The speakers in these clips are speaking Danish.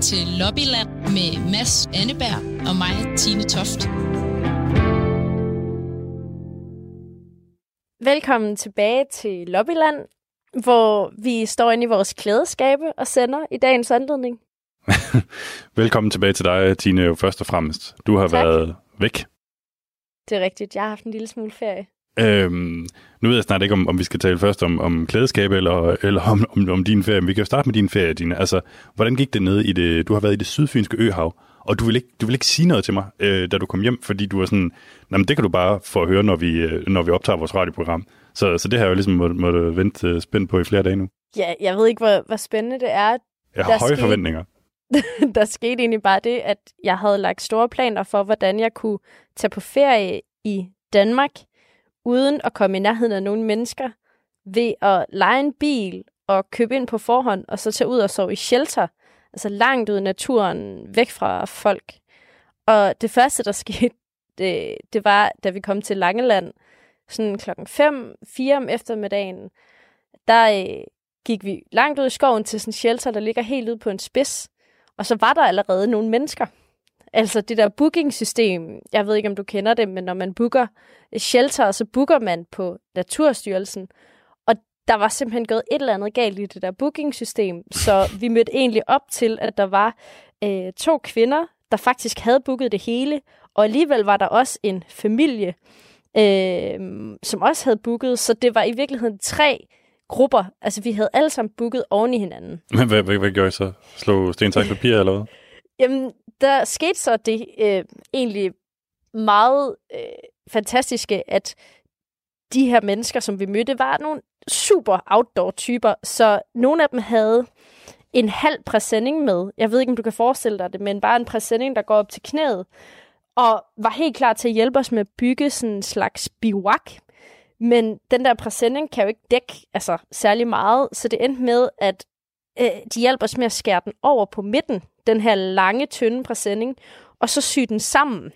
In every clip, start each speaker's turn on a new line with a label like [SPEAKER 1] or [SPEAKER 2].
[SPEAKER 1] til Lobbyland med Mads Anneberg og mig, Tine Toft.
[SPEAKER 2] Velkommen tilbage til Lobbyland, hvor vi står inde i vores klædeskabe og sender i dagens anledning.
[SPEAKER 3] Velkommen tilbage til dig, Tine, jo først og fremmest. Du har tak. været væk.
[SPEAKER 2] Det er rigtigt. Jeg har haft en lille smule ferie.
[SPEAKER 3] Øhm, nu ved jeg snart ikke, om, om vi skal tale først om, om klædeskabe eller, eller om, om, om din ferie. Men vi kan jo starte med din ferie, Dine. Altså, hvordan gik det ned i det? Du har været i det sydfynske øhav, og du vil ikke, du vil ikke sige noget til mig, øh, da du kom hjem, fordi du var sådan, jamen det kan du bare få at høre, når vi, øh, når vi optager vores radioprogram. Så, så det har jeg jo ligesom måtte, måtte vente øh, spændt på i flere dage nu.
[SPEAKER 2] Ja, jeg ved ikke, hvor, hvor spændende det er.
[SPEAKER 3] Jeg har høje skete, forventninger.
[SPEAKER 2] der skete egentlig bare det, at jeg havde lagt store planer for, hvordan jeg kunne tage på ferie i Danmark, uden at komme i nærheden af nogle mennesker, ved at lege en bil og købe ind på forhånd, og så tage ud og sove i shelter, altså langt ud i naturen, væk fra folk. Og det første, der skete, det, det var, da vi kom til Langeland, sådan klokken 5, 4 om eftermiddagen, der øh, gik vi langt ud i skoven til sådan en shelter, der ligger helt ude på en spids. Og så var der allerede nogle mennesker. Altså det der booking-system, jeg ved ikke, om du kender det, men når man booker shelter, så booker man på Naturstyrelsen. Og der var simpelthen gået et eller andet galt i det der booking-system, så vi mødte egentlig op til, at der var øh, to kvinder, der faktisk havde booket det hele, og alligevel var der også en familie, øh, som også havde booket, så det var i virkeligheden tre grupper. Altså, vi havde alle sammen booket oven i hinanden.
[SPEAKER 3] Men hvad, hvad, hvad gjorde I så? Slå sten, papir, eller hvad?
[SPEAKER 2] Jamen, der skete så det øh, egentlig meget øh, fantastiske, at de her mennesker, som vi mødte, var nogle super outdoor-typer, så nogle af dem havde en halv præsending med. Jeg ved ikke, om du kan forestille dig det, men bare en præsending, der går op til knæet, og var helt klar til at hjælpe os med at bygge sådan en slags biwak. Men den der præsending kan jo ikke dække altså, særlig meget, så det endte med, at øh, de hjalp os med at skære den over på midten, den her lange, tynde præsending, og så sy den sammen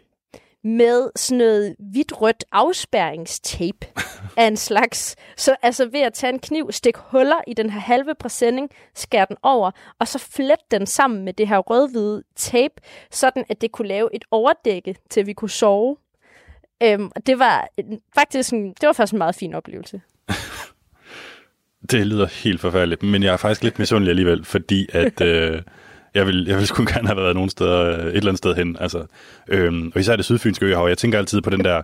[SPEAKER 2] med sådan noget hvidt-rødt afspærringstape af en slags. Så altså ved at tage en kniv, stikke huller i den her halve præsending, skære den over, og så flette den sammen med det her rød-hvide tape, sådan at det kunne lave et overdække, til vi kunne sove. Øhm, det var faktisk en, det var faktisk en meget fin oplevelse.
[SPEAKER 3] det lyder helt forfærdeligt, men jeg er faktisk lidt misundelig alligevel, fordi at... øh, jeg vil, jeg vil sgu gerne have været nogen steder, øh, et eller andet sted hen. Altså, øhm, og især det sydfynske øhav. Jeg tænker altid på den der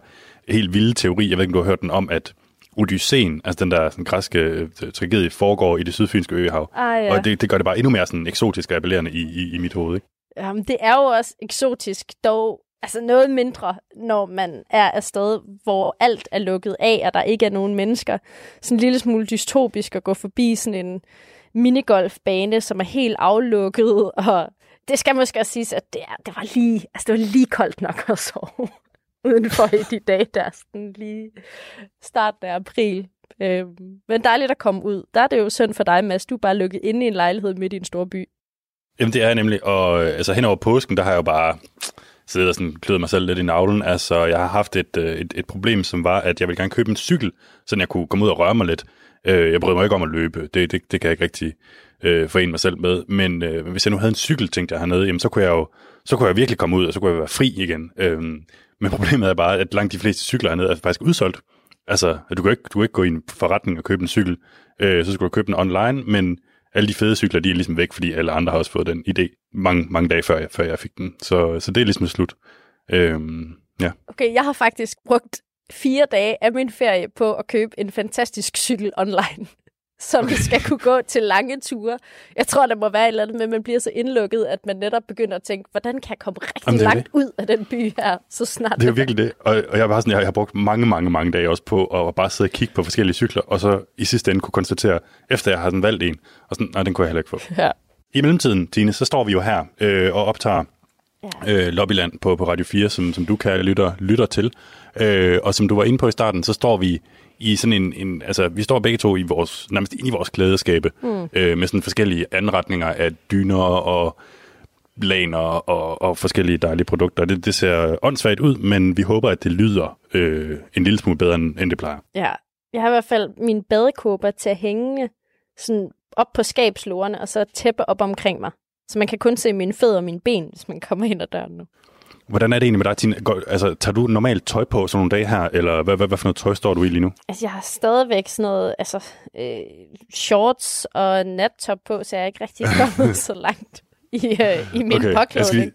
[SPEAKER 3] helt vilde teori, jeg ved ikke, om du har hørt den om, at Odysseen, altså den der sådan, græske øh, tragedie, foregår i det sydfynske øhav.
[SPEAKER 2] Ah, ja.
[SPEAKER 3] Og det, det gør det bare endnu mere sådan eksotisk og appellerende i, i, i mit hoved. Ikke?
[SPEAKER 2] Jamen, det er jo også eksotisk, dog altså noget mindre, når man er afsted, hvor alt er lukket af, og der ikke er nogen mennesker. Sådan en lille smule dystopisk at gå forbi sådan en minigolfbane, som er helt aflukket, og det skal måske også siges, at det, er, det, var lige, altså det var lige koldt nok at sove udenfor i de dage, der sådan lige starten af april. Øh, men dejligt at komme ud. Der er det jo synd for dig, Mads. Du er bare lukket inde i en lejlighed midt i en stor by.
[SPEAKER 3] Jamen det er jeg nemlig, og øh, altså hen over påsken, der har jeg jo bare siddet og sådan kløet mig selv lidt i navlen. Altså jeg har haft et, øh, et, et problem, som var, at jeg ville gerne købe en cykel, så jeg kunne komme ud og røre mig lidt. Øh, jeg bryder mig ikke om at løbe. Det, det, det kan jeg ikke rigtig øh, forene mig selv med. Men øh, hvis jeg nu havde en cykel, tænkte jeg hernede, jamen, så kunne jeg jo så kunne jeg virkelig komme ud, og så kunne jeg være fri igen. Øh, men problemet er bare, at langt de fleste cykler hernede er faktisk udsolgt. Altså, du kan ikke, du kan ikke gå i en forretning og købe en cykel, øh, så skulle du købe den online, men alle de fede cykler, de er ligesom væk, fordi alle andre har også fået den idé mange, mange dage før jeg, før jeg fik den. Så, så det er ligesom slut. Øhm, ja.
[SPEAKER 2] Okay, jeg har faktisk brugt fire dage af min ferie på at købe en fantastisk cykel online, som skal kunne gå til lange ture. Jeg tror, der må være et eller andet med, at man bliver så indlukket, at man netop begynder at tænke, hvordan kan jeg komme rigtig Jamen, langt det. ud af den by her, så snart.
[SPEAKER 3] Det er jo virkelig det. Og, og jeg, var sådan, jeg, jeg har brugt mange, mange, mange dage også på at bare sidde og kigge på forskellige cykler, og så i sidste ende kunne konstatere, efter jeg har den valgt en, og sådan, nej, den kunne jeg heller ikke få.
[SPEAKER 2] Ja.
[SPEAKER 3] I mellemtiden, Tine, så står vi jo her øh, og optager ja. øh, Lobbyland på, på Radio 4, som, som du kan lytter, lytter til. Øh, og som du var inde på i starten, så står vi i sådan en, en altså vi står begge to i vores, nærmest ind i vores klædeskabe, mm. øh, med sådan forskellige anretninger af dyner og laner og, og forskellige dejlige produkter. Det, det ser åndssvagt ud, men vi håber, at det lyder øh, en lille smule bedre, end det plejer.
[SPEAKER 2] Ja, jeg har i hvert fald min badekåber til at hænge sådan op på skabslårene, og så tæppe op omkring mig. Så man kan kun se mine fødder og mine ben, hvis man kommer ind ad døren nu.
[SPEAKER 3] Hvordan er det egentlig med dig, Tine? Går, altså, tager du normalt tøj på sådan nogle dage her, eller hvad, hvad, hvad for noget tøj står du i lige nu?
[SPEAKER 2] Altså, jeg har stadigvæk sådan noget, altså, øh, shorts og nattop på, så jeg er ikke rigtig kommet så langt i, øh, i min okay, påklædning.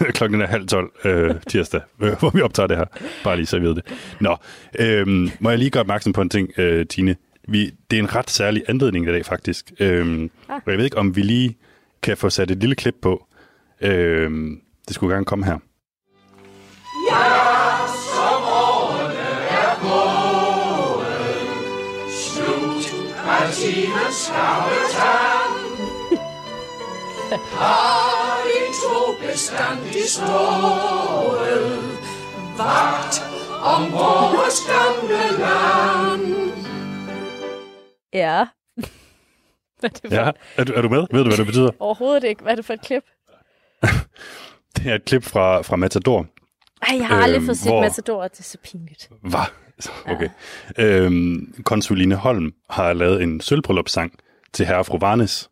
[SPEAKER 3] Lige... Klokken er halv tolv øh, tirsdag, hvor vi optager det her. Bare lige så jeg ved det. Nå, øh, må jeg lige gøre opmærksom på en ting, øh, Tine? Vi, det er en ret særlig anledning i dag, faktisk. Øh, ah. Og jeg ved ikke, om vi lige kan få sat et lille klip på. Øh, det skulle gerne komme her. Ja, som årene er gået, slut af tidens skarvetand. Har vi to bestandig stået, vagt om vores gamle land.
[SPEAKER 2] Ja.
[SPEAKER 3] Hvad er det for? Ja, er du, er du med? Ved du, hvad det betyder?
[SPEAKER 2] Overhovedet ikke. Hvad er det for et klip?
[SPEAKER 3] det er et klip fra, fra Matador.
[SPEAKER 2] Ej, jeg har aldrig øhm, fået set hvor... Matador, det er så pinligt.
[SPEAKER 3] Hvad? Okay. Ja. Øhm, konsuline Holm har lavet en sølvbryllupssang til herre og fru Varnes.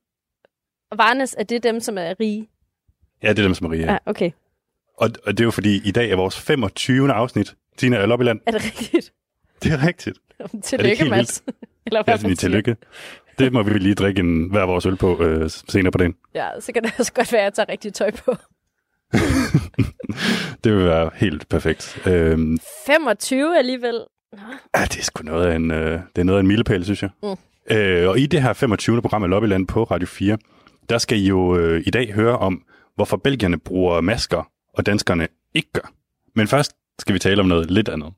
[SPEAKER 2] Varnes, er det dem, som er rige?
[SPEAKER 3] Ja, det er dem, som er rige. Ja,
[SPEAKER 2] ja okay.
[SPEAKER 3] Og, og det er jo fordi, i dag er vores 25. afsnit, Tina er Lobbyland.
[SPEAKER 2] Er det rigtigt?
[SPEAKER 3] Det er rigtigt.
[SPEAKER 2] Tillykke, Mads.
[SPEAKER 3] Eller hvad ja, tillykke. Det må vi lige drikke en, hver vores øl på øh, senere på dagen.
[SPEAKER 2] Ja, så kan det også godt være, at jeg tager rigtig tøj på.
[SPEAKER 3] det vil være helt perfekt. Øhm,
[SPEAKER 2] 25 alligevel.
[SPEAKER 3] Nå. Ja, det er sgu noget af en, øh, det er noget af en milepæl, synes jeg. Mm. Øh, og i det her 25. program af Lobbyland på Radio 4, der skal I jo øh, i dag høre om, hvorfor belgierne bruger masker, og danskerne ikke gør. Men først skal vi tale om noget lidt andet.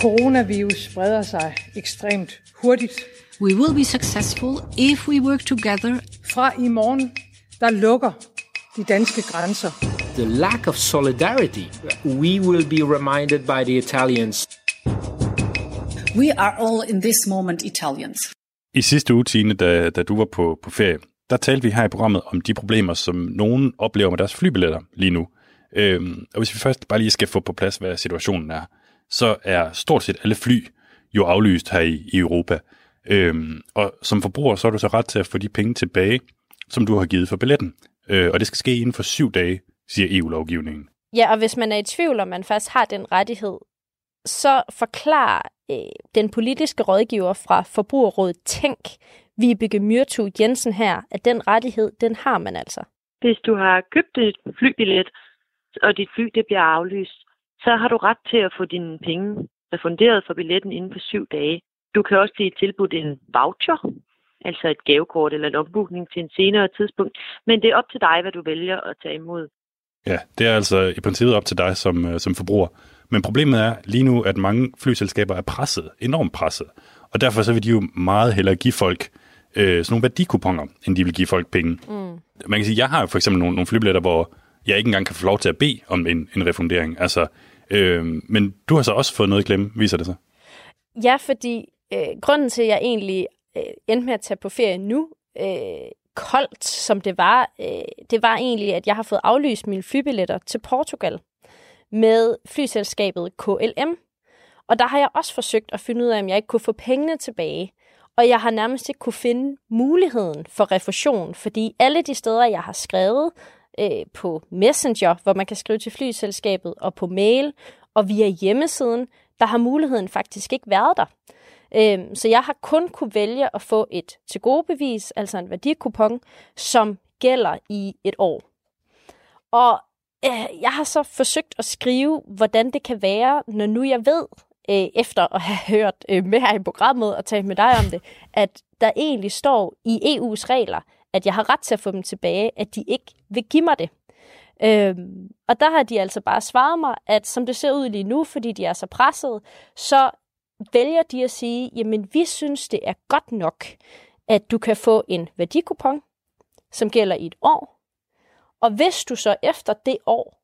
[SPEAKER 4] Coronavirus spreder sig ekstremt hurtigt.
[SPEAKER 5] We will be successful if we work together.
[SPEAKER 4] Fra i morgen, der lukker de danske grænser.
[SPEAKER 6] The lack of solidarity. We will be reminded by the Italians.
[SPEAKER 7] We are all in this moment Italians.
[SPEAKER 3] I sidste uge, Tine, da, da du var på, på ferie, der talte vi her i programmet om de problemer, som nogen oplever med deres flybilletter lige nu. Øhm, og hvis vi først bare lige skal få på plads, hvad situationen er, så er stort set alle fly jo aflyst her i, i Europa. Øhm, og som forbruger, så er du så ret til at få de penge tilbage, som du har givet for billetten. Øh, og det skal ske inden for syv dage, siger EU-lovgivningen.
[SPEAKER 2] Ja, og hvis man er i tvivl om, man faktisk har den rettighed, så forklar øh, den politiske rådgiver fra Forbrugerrådet Tænk, Vibeke Myrtu Jensen her, at den rettighed, den har man altså.
[SPEAKER 8] Hvis du har købt et flybillet, og dit fly det bliver aflyst, så har du ret til at få dine penge refunderet for billetten inden for syv dage. Du kan også blive tilbudt en voucher, altså et gavekort eller en ombooking til en senere tidspunkt. Men det er op til dig, hvad du vælger at tage imod.
[SPEAKER 3] Ja, det er altså i princippet op til dig som, øh, som forbruger. Men problemet er lige nu, at mange flyselskaber er presset, enormt presset. Og derfor så vil de jo meget hellere give folk øh, sådan nogle værdikuponger, end de vil give folk penge. Mm. Man kan sige, jeg har for eksempel nogle, nogle flybilletter, hvor jeg ikke engang kan få lov til at bede om en, en refundering. Altså, øh, men du har så også fået noget i klemme, viser det sig?
[SPEAKER 2] Ja, fordi øh, grunden til, at jeg egentlig øh, endte med at tage på ferie nu, øh, koldt som det var, øh, det var egentlig, at jeg har fået aflyst mine flybilletter til Portugal med flyselskabet KLM. Og der har jeg også forsøgt at finde ud af, om jeg ikke kunne få pengene tilbage. Og jeg har nærmest ikke kunne finde muligheden for refusion, fordi alle de steder, jeg har skrevet øh, på Messenger, hvor man kan skrive til flyselskabet, og på mail, og via hjemmesiden, der har muligheden faktisk ikke været der. Øhm, så jeg har kun kunne vælge at få et til gode bevis, altså en værdikupon, som gælder i et år. Og øh, jeg har så forsøgt at skrive, hvordan det kan være, når nu jeg ved, øh, efter at have hørt øh, med her i programmet og talt med dig om det, at der egentlig står i EU's regler, at jeg har ret til at få dem tilbage, at de ikke vil give mig det. Øhm, og der har de altså bare svaret mig, at som det ser ud lige nu, fordi de er så presset, så vælger de at sige, jamen vi synes, det er godt nok, at du kan få en værdikupon, som gælder i et år. Og hvis du så efter det år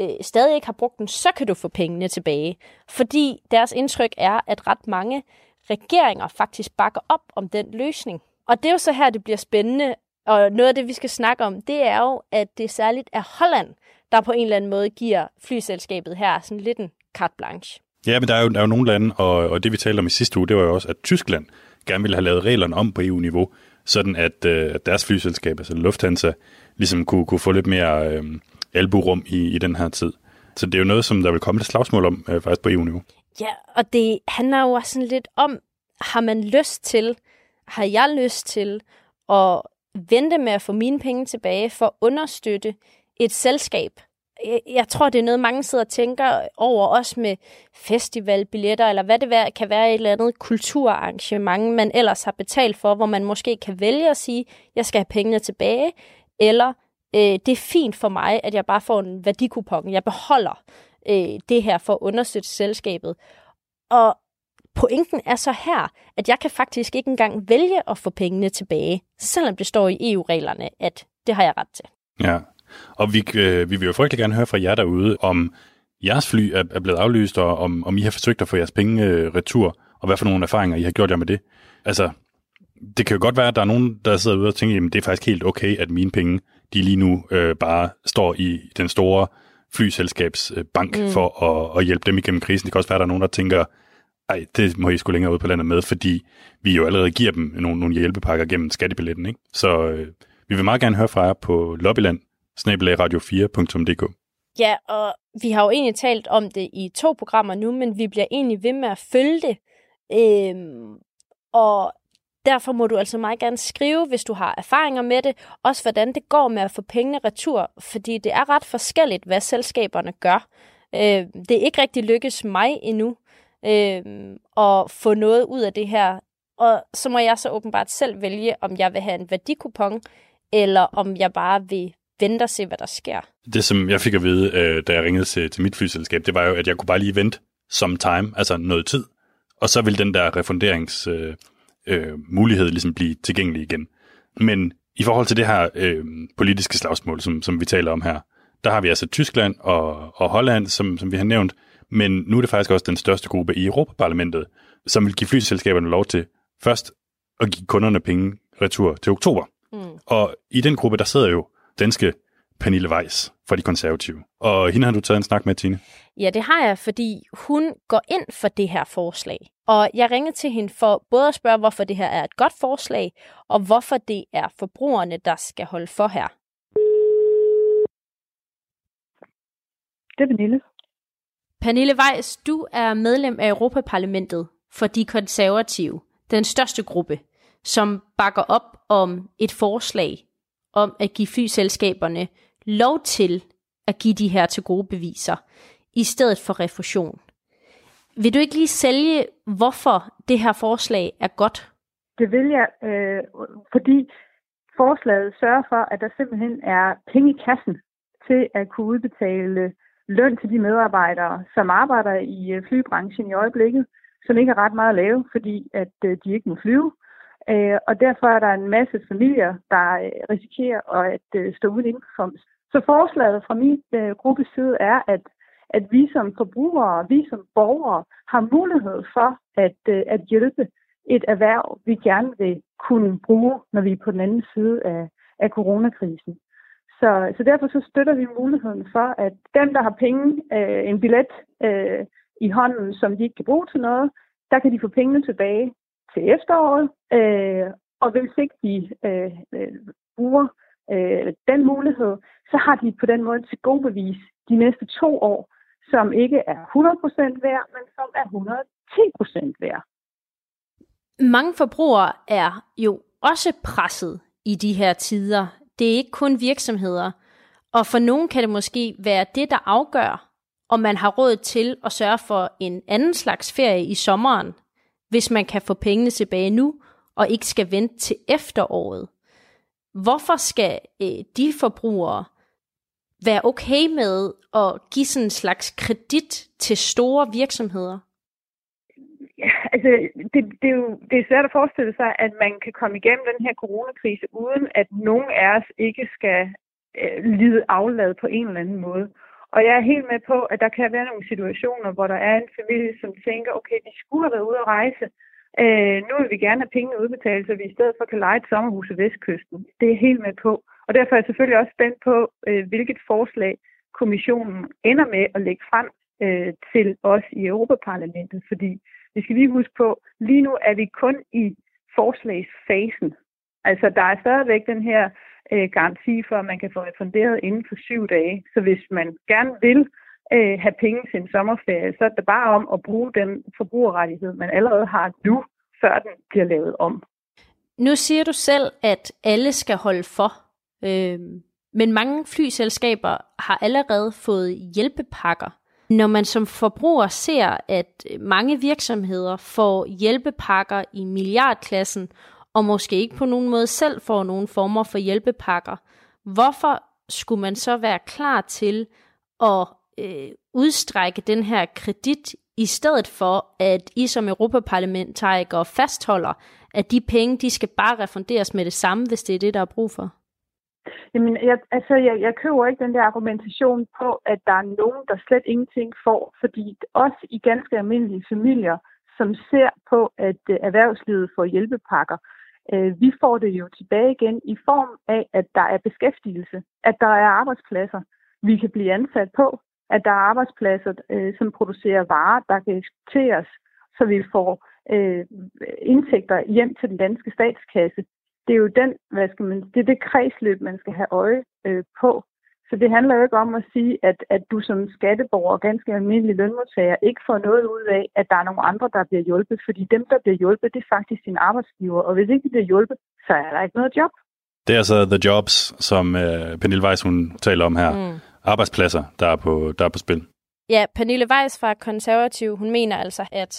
[SPEAKER 2] øh, stadig ikke har brugt den, så kan du få pengene tilbage. Fordi deres indtryk er, at ret mange regeringer faktisk bakker op om den løsning. Og det er jo så her, det bliver spændende. Og noget af det, vi skal snakke om, det er jo, at det særligt er Holland, der på en eller anden måde giver flyselskabet her sådan lidt en carte blanche.
[SPEAKER 3] Ja, men der er jo, der er jo nogle lande, og, og det vi talte om i sidste uge, det var jo også, at Tyskland gerne ville have lavet reglerne om på EU-niveau, sådan at, øh, at deres flyselskab, altså Lufthansa, ligesom kunne, kunne få lidt mere øh, alburum i, i den her tid. Så det er jo noget, som der vil komme et slagsmål om, øh, faktisk på EU-niveau.
[SPEAKER 2] Ja, og det handler jo også sådan lidt om, har man lyst til, har jeg lyst til at vente med at få mine penge tilbage for at understøtte et selskab. Jeg tror, det er noget, mange sidder og tænker over, også med festivalbilletter, eller hvad det kan være et eller andet kulturarrangement, man ellers har betalt for, hvor man måske kan vælge at sige, jeg skal have pengene tilbage, eller øh, det er fint for mig, at jeg bare får en værdikupon. Jeg beholder øh, det her for at understøtte selskabet. Og pointen er så her, at jeg kan faktisk ikke engang vælge at få pengene tilbage, selvom det står i EU-reglerne, at det har jeg ret til.
[SPEAKER 3] Ja, og vi, øh, vi vil jo frygtelig gerne høre fra jer derude, om jeres fly er, er blevet aflyst, og om, om I har forsøgt at få jeres penge øh, retur, og hvad for nogle erfaringer I har gjort jer med det. Altså, det kan jo godt være, at der er nogen, der sidder ude og tænker, at det er faktisk helt okay, at mine penge, de lige nu øh, bare står i den store flyselskabsbank mm. for at, at hjælpe dem igennem krisen. Det kan også være, at der er nogen, der tænker, ej, det må I sgu længere ud på landet med, fordi vi jo allerede giver dem nogle, nogle hjælpepakker gennem skattebilletten. Ikke? Så øh, vi vil meget gerne høre fra jer på lobbyland radio4.dk.
[SPEAKER 2] Ja, og vi har jo egentlig talt om det i to programmer nu, men vi bliver egentlig ved med at følge det. Øhm, og derfor må du altså meget gerne skrive, hvis du har erfaringer med det, også hvordan det går med at få pengene retur, fordi det er ret forskelligt, hvad selskaberne gør. Øh, det er ikke rigtig lykkes mig endnu øh, og få noget ud af det her, og så må jeg så åbenbart selv vælge, om jeg vil have en værdikupon, eller om jeg bare vil vente og se, hvad der sker.
[SPEAKER 3] Det, som jeg fik at vide, øh, da jeg ringede til, til mit flyselskab, det var jo, at jeg kunne bare lige vente som time, altså noget tid, og så vil den der refunderingsmulighed øh, øh, mulighed ligesom blive tilgængelig igen. Men i forhold til det her øh, politiske slagsmål, som, som vi taler om her, der har vi altså Tyskland og, og Holland, som, som vi har nævnt, men nu er det faktisk også den største gruppe i Europaparlamentet, som vil give flyselskaberne lov til først at give kunderne penge retur til oktober. Mm. Og i den gruppe, der sidder jo danske Pernille Weiss fra De Konservative. Og hende har du taget en snak med, Tine?
[SPEAKER 2] Ja, det har jeg, fordi hun går ind for det her forslag. Og jeg ringede til hende for både at spørge, hvorfor det her er et godt forslag, og hvorfor det er forbrugerne, der skal holde for her.
[SPEAKER 9] Det er Pernille.
[SPEAKER 2] Pernille Weiss, du er medlem af Europaparlamentet for De Konservative, den største gruppe, som bakker op om et forslag om at give flyselskaberne lov til at give de her til gode beviser, i stedet for refusion. Vil du ikke lige sælge, hvorfor det her forslag er godt?
[SPEAKER 9] Det vil jeg, øh, fordi forslaget sørger for, at der simpelthen er penge i kassen til at kunne udbetale løn til de medarbejdere, som arbejder i øh, flybranchen i øjeblikket, som ikke er ret meget at lave, fordi at øh, de ikke må flyve. Øh, og derfor er der en masse familier, der risikerer at stå uden indkomst. Så forslaget fra min gruppes side er, at, at vi som forbrugere, vi som borgere, har mulighed for at, at hjælpe et erhverv, vi gerne vil kunne bruge, når vi er på den anden side af, af coronakrisen. Så, så derfor så støtter vi muligheden for, at dem, der har penge, øh, en billet øh, i hånden, som de ikke kan bruge til noget, der kan de få pengene tilbage til efteråret, øh, og hvis ikke de øh, øh, bruger øh, den mulighed, så har de på den måde til god bevis de næste to år, som ikke er 100% værd, men som er 110% værd.
[SPEAKER 2] Mange forbrugere er jo også presset i de her tider. Det er ikke kun virksomheder. Og for nogen kan det måske være det, der afgør, om man har råd til at sørge for en anden slags ferie i sommeren, hvis man kan få pengene tilbage nu, og ikke skal vente til efteråret. Hvorfor skal øh, de forbrugere være okay med at give sådan en slags kredit til store virksomheder?
[SPEAKER 9] Altså, det, det, er jo det er svært at forestille sig, at man kan komme igennem den her coronakrise, uden at nogen af os ikke skal øh, lide aflad på en eller anden måde. Og jeg er helt med på, at der kan være nogle situationer, hvor der er en familie, som tænker, okay, vi skulle have været ude at rejse. Øh, nu vil vi gerne have pengene udbetalt, så vi i stedet for kan lege et sommerhus i Vestkysten. Det er helt med på. Og derfor er jeg selvfølgelig også spændt på, øh, hvilket forslag kommissionen ender med at lægge frem øh, til os i Europaparlamentet. Fordi vi skal lige huske på, lige nu er vi kun i forslagsfasen. Altså, der er stadigvæk den her øh, garanti for, at man kan få refunderet inden for syv dage. Så hvis man gerne vil øh, have penge til en sommerferie, så er det bare om at bruge den forbrugerrettighed, man allerede har nu, før den bliver lavet om.
[SPEAKER 2] Nu siger du selv, at alle skal holde for. Øh, men mange flyselskaber har allerede fået hjælpepakker. Når man som forbruger ser, at mange virksomheder får hjælpepakker i milliardklassen, og måske ikke på nogen måde selv får nogen former for hjælpepakker, hvorfor skulle man så være klar til at øh, udstrække den her kredit, i stedet for at I som Europaparlamentarikere fastholder, at de penge, de skal bare refunderes med det samme, hvis det er det, der er brug for?
[SPEAKER 9] Jamen, jeg, altså, jeg, jeg køber ikke den der argumentation på, at der er nogen, der slet ingenting får, fordi også i ganske almindelige familier, som ser på, at uh, erhvervslivet får hjælpepakker, uh, vi får det jo tilbage igen i form af, at der er beskæftigelse, at der er arbejdspladser, vi kan blive ansat på, at der er arbejdspladser, uh, som producerer varer, der kan eksporteres, så vi får uh, indtægter hjem til den danske statskasse det er jo den, hvad skal man, det er det kredsløb, man skal have øje øh, på. Så det handler jo ikke om at sige, at, at du som skatteborger og ganske almindelig lønmodtager ikke får noget ud af, at der er nogle andre, der bliver hjulpet. Fordi dem, der bliver hjulpet, det er faktisk din arbejdsgiver. Og hvis ikke de bliver hjulpet, så er der ikke noget job.
[SPEAKER 3] Det er altså The Jobs, som uh, Pernille Weiss hun taler om her. Mm. Arbejdspladser, der er, på, der er på spil.
[SPEAKER 2] Ja, Pernille Weiss fra Konservativ, hun mener altså, at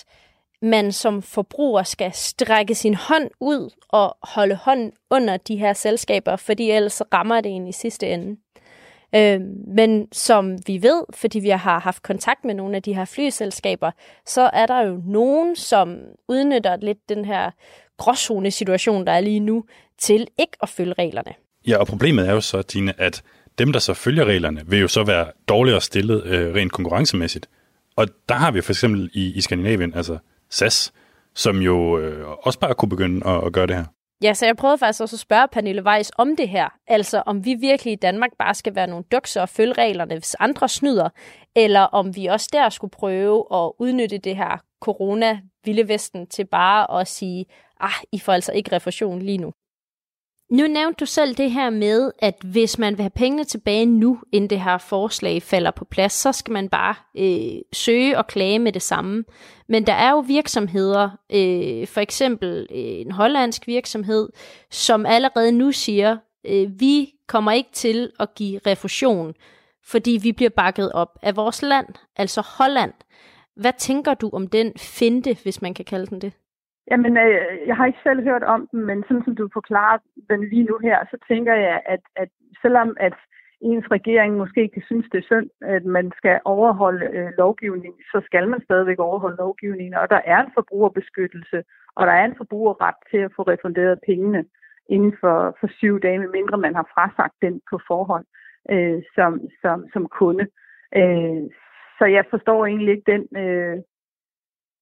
[SPEAKER 2] man som forbruger skal strække sin hånd ud og holde hånden under de her selskaber, fordi ellers rammer det en i sidste ende. Øh, men som vi ved, fordi vi har haft kontakt med nogle af de her flyselskaber, så er der jo nogen, som udnytter lidt den her gråzone situation, der er lige nu, til ikke at følge reglerne.
[SPEAKER 3] Ja, og problemet er jo så, Tine, at dem, der så følger reglerne, vil jo så være dårligere stillet øh, rent konkurrencemæssigt. Og der har vi for eksempel i, i Skandinavien, altså SAS, som jo øh, også bare kunne begynde at, at gøre det her.
[SPEAKER 2] Ja, så jeg prøvede faktisk også at spørge Pernille Weiss om det her. Altså, om vi virkelig i Danmark bare skal være nogle dukser og følge reglerne, hvis andre snyder, eller om vi også der skulle prøve at udnytte det her corona-vilde vesten til bare at sige, ah, I får altså ikke refusion lige nu. Nu nævnte du selv det her med, at hvis man vil have pengene tilbage nu, inden det her forslag falder på plads, så skal man bare øh, søge og klage med det samme. Men der er jo virksomheder, øh, for eksempel øh, en hollandsk virksomhed, som allerede nu siger, øh, vi kommer ikke til at give refusion, fordi vi bliver bakket op af vores land, altså Holland. Hvad tænker du om den finte, hvis man kan kalde den det?
[SPEAKER 9] Jamen, øh, jeg har ikke selv hørt om den, men sådan som du forklarer den lige nu her, så tænker jeg, at, at selvom at ens regering måske kan synes, det er synd, at man skal overholde øh, lovgivning, så skal man stadigvæk overholde lovgivningen. Og der er en forbrugerbeskyttelse, og der er en forbrugerret til at få refunderet pengene inden for, for syv dage, medmindre man har frasagt den på forhånd øh, som, som, som kunde. Øh, så jeg forstår egentlig ikke den, øh,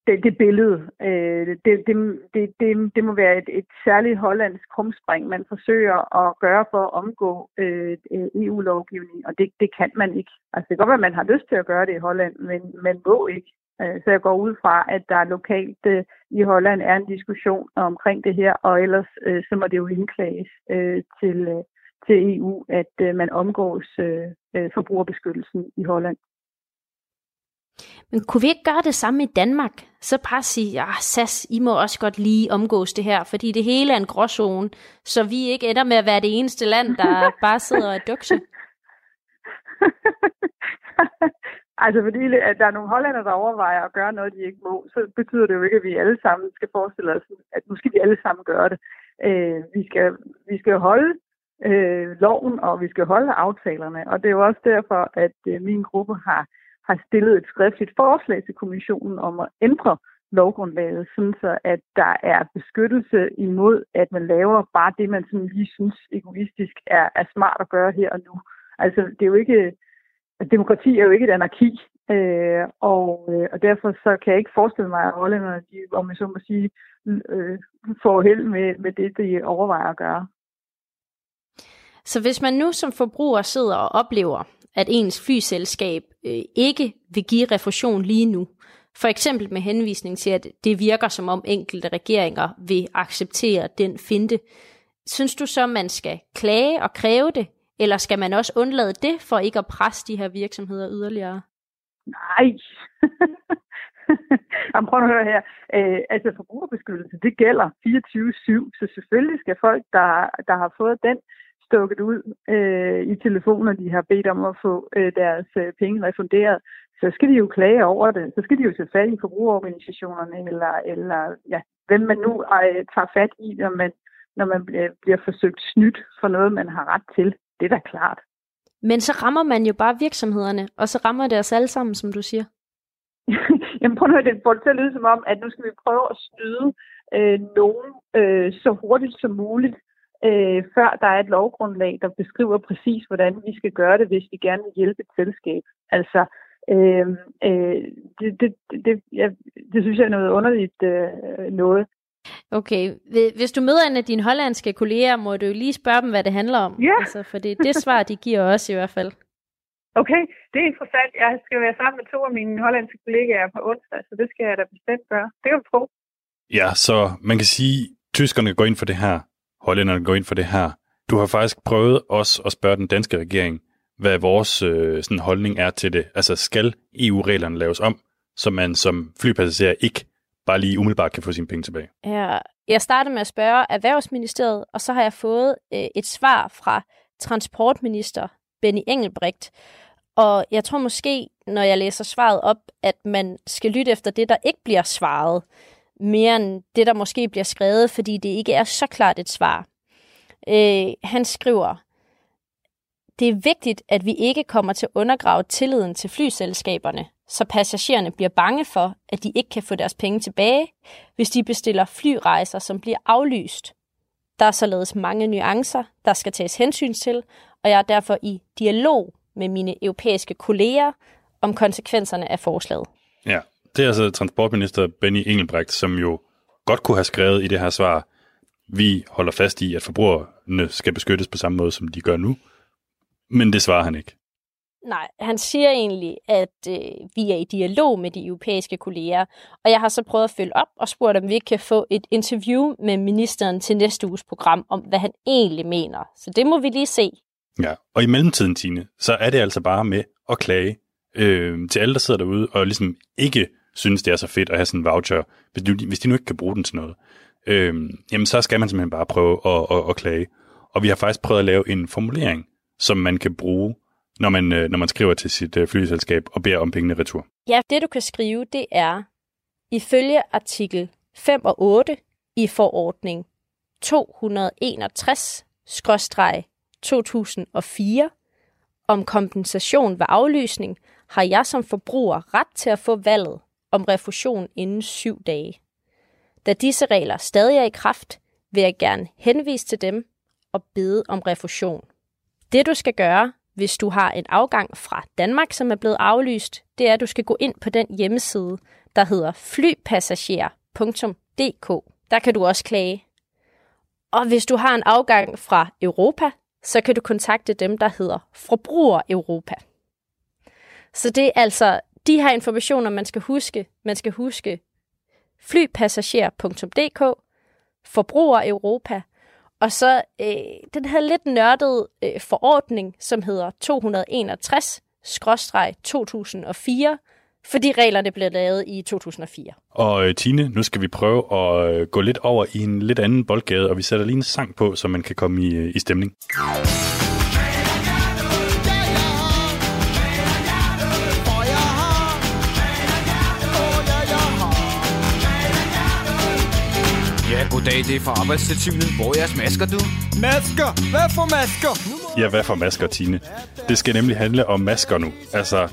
[SPEAKER 9] det, det billede. Øh, det, det, det, det, det må være et, et særligt hollandsk krumspring, man forsøger at gøre for at omgå øh, EU-lovgivning, og det, det kan man ikke. Altså det kan godt være, at man har lyst til at gøre det i Holland, men man må ikke. Øh, så jeg går ud fra, at der lokalt øh, i Holland er en diskussion omkring det her, og ellers øh, så må det jo indklages øh, til, øh, til EU, at øh, man omgås øh, øh forbrugerbeskyttelsen i Holland.
[SPEAKER 2] Men kunne vi ikke gøre det samme i Danmark? Så bare sige, ja, SAS, I må også godt lige omgås det her, fordi det hele er en gråzone, så vi ikke ender med at være det eneste land, der bare sidder og dukse.
[SPEAKER 9] altså fordi at der er nogle hollænder, der overvejer at gøre noget, de ikke må, så betyder det jo ikke, at vi alle sammen skal forestille os, at nu skal vi alle sammen gøre det. Øh, vi, skal, vi skal holde øh, loven, og vi skal holde aftalerne, og det er jo også derfor, at øh, min gruppe har har stillet et skriftligt forslag til kommissionen om at ændre lovgrundlaget, sådan så at der er beskyttelse imod, at man laver bare det, man sådan lige synes egoistisk er, er smart at gøre her og nu. Altså, det er jo ikke, demokrati er jo ikke et anarki, øh, og, øh, og derfor så kan jeg ikke forestille mig, at hollænderne, de, om jeg så må sige, øh, får held med, med det, de overvejer at gøre.
[SPEAKER 2] Så hvis man nu som forbruger sidder og oplever, at ens flyselskab øh, ikke vil give refusion lige nu. For eksempel med henvisning til, at det virker som om enkelte regeringer vil acceptere den finte. Synes du så, man skal klage og kræve det, eller skal man også undlade det for ikke at presse de her virksomheder yderligere?
[SPEAKER 9] Nej. Jamen, prøv at høre her. Øh, altså forbrugerbeskyttelse, det gælder 24-7, så selvfølgelig skal folk, der, der har fået den stukket ud øh, i telefoner, de har bedt om at få øh, deres øh, penge refunderet, så skal de jo klage over det. Så skal de jo tage fat i forbrugerorganisationerne, eller, eller ja, hvem man nu øh, tager fat i, når man, når man bliver, bliver forsøgt snydt for noget, man har ret til. Det er da klart.
[SPEAKER 2] Men så rammer man jo bare virksomhederne, og så rammer det os alle sammen, som du siger.
[SPEAKER 9] Jamen prøv nu, det får det til at lyde som om, at nu skal vi prøve at snyde øh, nogen øh, så hurtigt som muligt, øh, før der er et lovgrundlag, der beskriver præcis, hvordan vi skal gøre det, hvis vi gerne vil hjælpe et selskab. Altså, øh, øh, det, det, det, ja, det synes jeg er noget underligt øh, noget.
[SPEAKER 2] Okay, hvis du møder en af dine hollandske kolleger, må du jo lige spørge dem, hvad det handler om.
[SPEAKER 9] Ja.
[SPEAKER 2] Altså, for det er det svar, de giver os i hvert fald.
[SPEAKER 9] Okay, det er interessant. Jeg skal være sammen med to af mine hollandske kollegaer på onsdag, så det skal jeg da bestemt gøre. Det kan du tro.
[SPEAKER 3] Ja, så man kan sige, at tyskerne går ind for det her, hollænderne går ind for det her. Du har faktisk prøvet også at spørge den danske regering, hvad vores øh, sådan holdning er til det. Altså, skal EU-reglerne laves om, så man som flypassager ikke bare lige umiddelbart kan få sine penge tilbage?
[SPEAKER 2] Ja, jeg startede med at spørge Erhvervsministeriet, og så har jeg fået øh, et svar fra transportminister Benny Engelbrecht. Og jeg tror måske, når jeg læser svaret op, at man skal lytte efter det, der ikke bliver svaret, mere end det, der måske bliver skrevet, fordi det ikke er så klart et svar. Øh, han skriver, det er vigtigt, at vi ikke kommer til at undergrave tilliden til flyselskaberne, så passagererne bliver bange for, at de ikke kan få deres penge tilbage, hvis de bestiller flyrejser, som bliver aflyst. Der er således mange nuancer, der skal tages hensyn til, og jeg er derfor i dialog med mine europæiske kolleger om konsekvenserne af forslaget.
[SPEAKER 3] Ja, det er altså transportminister Benny Engelbrecht, som jo godt kunne have skrevet i det her svar, vi holder fast i, at forbrugerne skal beskyttes på samme måde, som de gør nu. Men det svarer han ikke.
[SPEAKER 2] Nej, han siger egentlig, at øh, vi er i dialog med de europæiske kolleger, og jeg har så prøvet at følge op og spurgt, om vi kan få et interview med ministeren til næste uges program, om hvad han egentlig mener. Så det må vi lige se.
[SPEAKER 3] Ja, og i mellemtiden, Tine, så er det altså bare med at klage øh, til alle, der sidder derude, og ligesom ikke synes, det er så fedt at have sådan en voucher, hvis de, hvis de nu ikke kan bruge den til noget. Øh, jamen, så skal man simpelthen bare prøve at, at, at klage. Og vi har faktisk prøvet at lave en formulering, som man kan bruge, når man, øh, når man skriver til sit øh, flyselskab og beder om pengene retur.
[SPEAKER 2] Ja, det du kan skrive, det er, ifølge artikel 5 og 8 i forordning 261-2004 om kompensation ved aflysning, har jeg som forbruger ret til at få valget om refusion inden syv dage. Da disse regler stadig er i kraft, vil jeg gerne henvise til dem og bede om refusion. Det du skal gøre, hvis du har en afgang fra Danmark, som er blevet aflyst, det er, at du skal gå ind på den hjemmeside, der hedder flypassager.dk. Der kan du også klage. Og hvis du har en afgang fra Europa, så kan du kontakte dem, der hedder Forbruger Europa. Så det er altså de her informationer, man skal huske. Man skal huske flypassager.dk, Forbruger Europa, og så øh, den her lidt nørdede øh, forordning, som hedder 261-2004, fordi reglerne blev lavet i 2004.
[SPEAKER 3] Og øh, Tine, nu skal vi prøve at øh, gå lidt over i en lidt anden boldgade, og vi sætter lige en sang på, så man kan komme i, øh, i stemning.
[SPEAKER 10] Goddag, det er fra Arbejdstilsynet. Hvor er jeres masker, du?
[SPEAKER 11] Masker? Hvad for masker?
[SPEAKER 3] Ja, hvad for masker, Tine? Det skal nemlig handle om masker nu. Altså,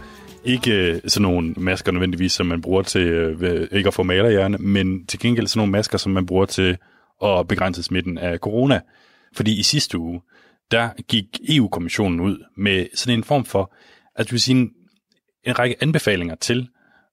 [SPEAKER 3] ikke øh, sådan nogle masker nødvendigvis, som man bruger til øh, ikke at få malerhjerne, men til gengæld sådan nogle masker, som man bruger til at begrænse smitten af corona. Fordi i sidste uge, der gik EU-kommissionen ud med sådan en form for, altså vil sige, en, en række anbefalinger til,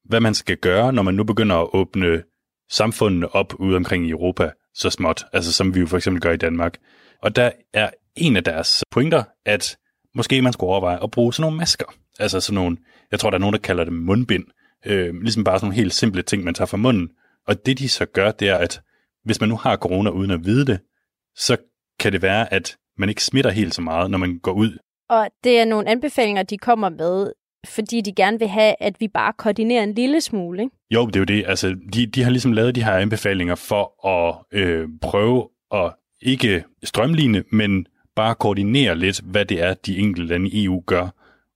[SPEAKER 3] hvad man skal gøre, når man nu begynder at åbne samfundene op ude omkring i Europa så småt, altså som vi jo for eksempel gør i Danmark. Og der er en af deres pointer, at måske man skulle overveje at bruge sådan nogle masker. Altså sådan nogle, jeg tror der er nogen, der kalder dem mundbind. Øh, ligesom bare sådan nogle helt simple ting, man tager fra munden. Og det de så gør, det er, at hvis man nu har corona uden at vide det, så kan det være, at man ikke smitter helt så meget, når man går ud.
[SPEAKER 2] Og det er nogle anbefalinger, de kommer med, fordi de gerne vil have, at vi bare koordinerer en lille smule. Ikke?
[SPEAKER 3] Jo, det er jo det. Altså, de, de har ligesom lavet de her anbefalinger for at øh, prøve at ikke strømligne, men bare koordinere lidt, hvad det er, de enkelte lande i EU gør.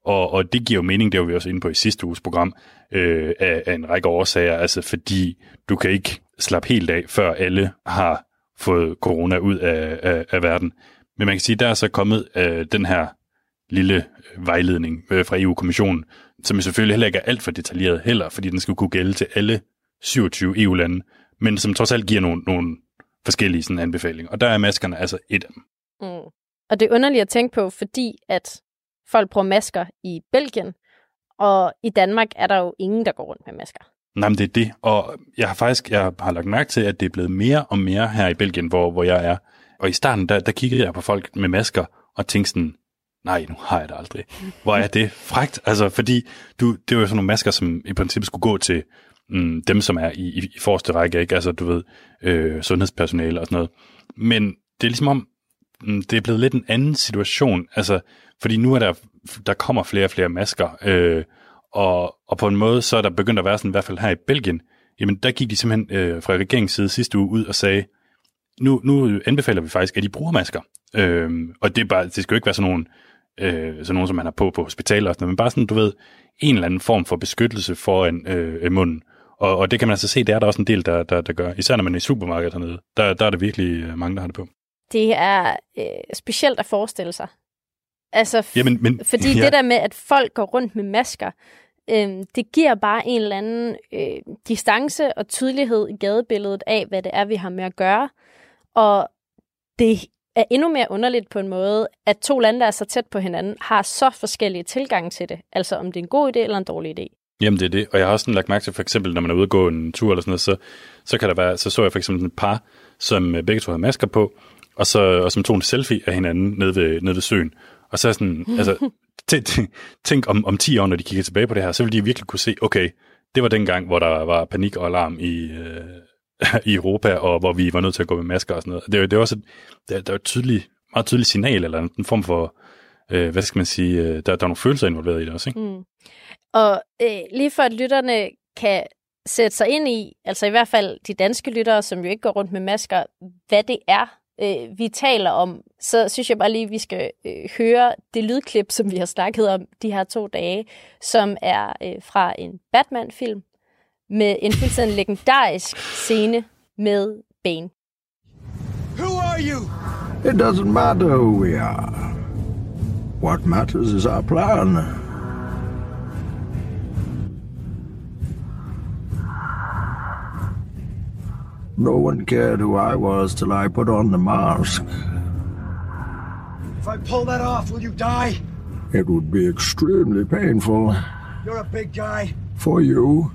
[SPEAKER 3] Og, og det giver jo mening, det var vi også inde på i sidste uges program, øh, af, af en række årsager, altså fordi du kan ikke slappe helt af, før alle har fået corona ud af, af, af verden. Men man kan sige, der er så kommet øh, den her lille øh, vejledning øh, fra EU-kommissionen, som selvfølgelig heller ikke er alt for detaljeret heller, fordi den skal kunne gælde til alle 27 EU-lande, men som trods alt giver nogle, nogle forskellige sådan, anbefalinger. Og der er maskerne altså et af dem.
[SPEAKER 2] Mm. Og det er underligt at tænke på, fordi at folk bruger masker i Belgien, og i Danmark er der jo ingen, der går rundt med masker.
[SPEAKER 3] Nej, men det er det. Og jeg har faktisk jeg har lagt mærke til, at det er blevet mere og mere her i Belgien, hvor, hvor jeg er. Og i starten, der, der kiggede jeg på folk med masker og tænkte sådan, nej, nu har jeg det aldrig. Hvor er det frægt? Altså, fordi du, det var jo sådan nogle masker, som i princippet skulle gå til mm, dem, som er i, i, i forreste række, ikke? Altså, du ved, øh, sundhedspersonale og sådan noget. Men det er ligesom om, mm, det er blevet lidt en anden situation. Altså, fordi nu er der, der kommer flere og flere masker, øh, og, og på en måde, så er der begyndt at være sådan, i hvert fald her i Belgien, jamen der gik de simpelthen øh, fra regeringens side sidste uge ud og sagde, nu, nu anbefaler vi faktisk, at de bruger masker. Øh, og det, er bare, det skal jo ikke være sådan nogle, øh, sådan nogle, som man har på på hospitaler og sådan noget, men bare sådan, du ved, en eller anden form for beskyttelse foran øh, munden. Og, og det kan man altså se, det er der også en del, der, der, der gør. Især når man er i supermarkedet hernede. Der, der er det virkelig øh, mange, der har det på.
[SPEAKER 2] Det er øh, specielt at forestille sig. Altså, f-
[SPEAKER 3] Jamen, men,
[SPEAKER 2] fordi
[SPEAKER 3] ja.
[SPEAKER 2] det der med, at folk går rundt med masker, øh, det giver bare en eller anden øh, distance og tydelighed i gadebilledet af, hvad det er, vi har med at gøre. Og det er endnu mere underligt på en måde, at to lande, der er så tæt på hinanden, har så forskellige tilgange til det. Altså om det er en god idé eller en dårlig idé.
[SPEAKER 3] Jamen det er det, og jeg har også sådan lagt mærke til, for eksempel når man er ude og gå en tur eller sådan noget, så, så kan der være, så så jeg for eksempel et par, som øh, begge to havde masker på, og, så, og som tog en selfie af hinanden nede ved, nede ved søen. Og så er sådan, altså, tænk, tænk om, om 10 år, når de kigger tilbage på det her, så vil de virkelig kunne se, okay, det var den gang, hvor der var panik og alarm i, øh, i Europa, og hvor vi var nødt til at gå med masker og sådan noget. Det er, det er også et, det er, der er et tydeligt, meget tydeligt signal, eller en form for, øh, hvad skal man sige, øh, der, der er nogle følelser involveret i det også, ikke?
[SPEAKER 2] Mm. Og øh, lige for at lytterne kan sætte sig ind i, altså i hvert fald de danske lyttere, som jo ikke går rundt med masker, hvad det er, øh, vi taler om, så synes jeg bare lige, at vi skal øh, høre det lydklip, som vi har snakket om de her to dage, som er øh, fra en Batman-film med en fuldstændig legendarisk scene med Bane.
[SPEAKER 11] Who are you?
[SPEAKER 12] It doesn't matter who we are. What matters is our plan. No one cared who I was till I put on the mask.
[SPEAKER 11] If I pull that off, will you die?
[SPEAKER 12] It would be extremely painful
[SPEAKER 11] You're a big guy.
[SPEAKER 12] for you.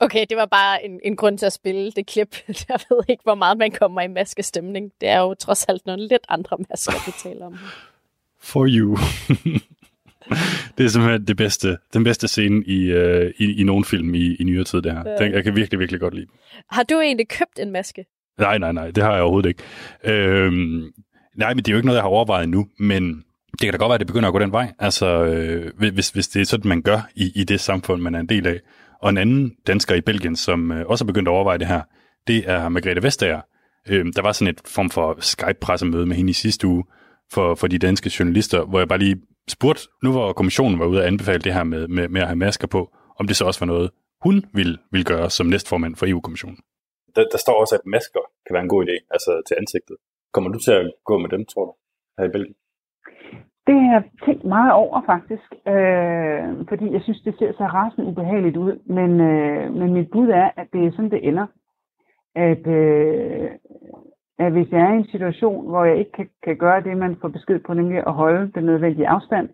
[SPEAKER 2] Okay, det var bare en, en grund til at spille det klip. Jeg ved ikke, hvor meget man kommer i maskestemning. Det er jo trods alt nogle lidt andre masker, vi taler om.
[SPEAKER 3] For you. det er simpelthen det bedste, den bedste scene i, uh, i, i nogen film i, i nyere tid, det her.
[SPEAKER 2] Ja.
[SPEAKER 3] Den, jeg kan virkelig, virkelig godt lide.
[SPEAKER 2] Har du egentlig købt en maske?
[SPEAKER 3] Nej, nej, nej, det har jeg overhovedet ikke. Øhm, nej, men det er jo ikke noget, jeg har overvejet endnu, men det kan da godt være, at det begynder at gå den vej. Altså, øh, hvis, hvis det er sådan, man gør i, i det samfund, man er en del af. Og en anden dansker i Belgien, som øh, også har begyndt at overveje det her, det er Margrethe Vestager. Øhm, der var sådan et form for Skype-pressemøde med hende i sidste uge for, for de danske journalister, hvor jeg bare lige spurgte, nu hvor kommissionen var ude at anbefale det her med, med, med at have masker på, om det så også var noget, hun ville, ville gøre som næstformand for EU-kommissionen. Der, der står også, at masker kan være en god idé, altså til ansigtet. Kommer du til at gå med dem, tror du, her i Belgien?
[SPEAKER 9] Det har jeg tænkt meget over faktisk, øh, fordi jeg synes, det ser så rasende ubehageligt ud. Men, øh, men mit bud er, at det er sådan, det ender. At, øh, at hvis jeg er i en situation, hvor jeg ikke kan, kan gøre det, man får besked på, nemlig at holde den nødvendige afstand,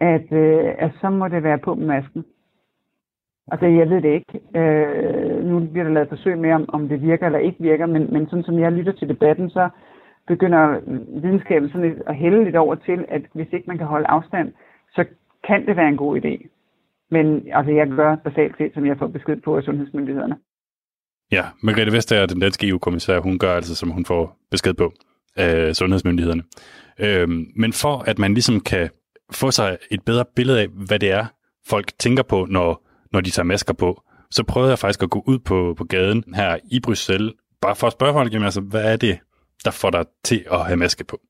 [SPEAKER 9] at, øh, at så må det være på med masken. Altså, jeg ved det ikke. Øh, nu bliver der lavet forsøg med, om, om det virker eller ikke virker, men, men sådan som jeg lytter til debatten, så begynder videnskaben sådan lidt at hælde lidt over til, at hvis ikke man kan holde afstand, så kan det være en god idé. Men altså, jeg gør basalt set, som jeg får besked på af sundhedsmyndighederne.
[SPEAKER 3] Ja, Margrethe Vestager, den danske EU-kommissær, hun gør altså, som hun får besked på af sundhedsmyndighederne. Øhm, men for at man ligesom kan få sig et bedre billede af, hvad det er, folk tænker på, når, når de tager masker på, så prøvede jeg faktisk at gå ud på, på gaden her i Bruxelles, bare for at spørge folk, jamen, altså, hvad er det, der får dig til at have maske på?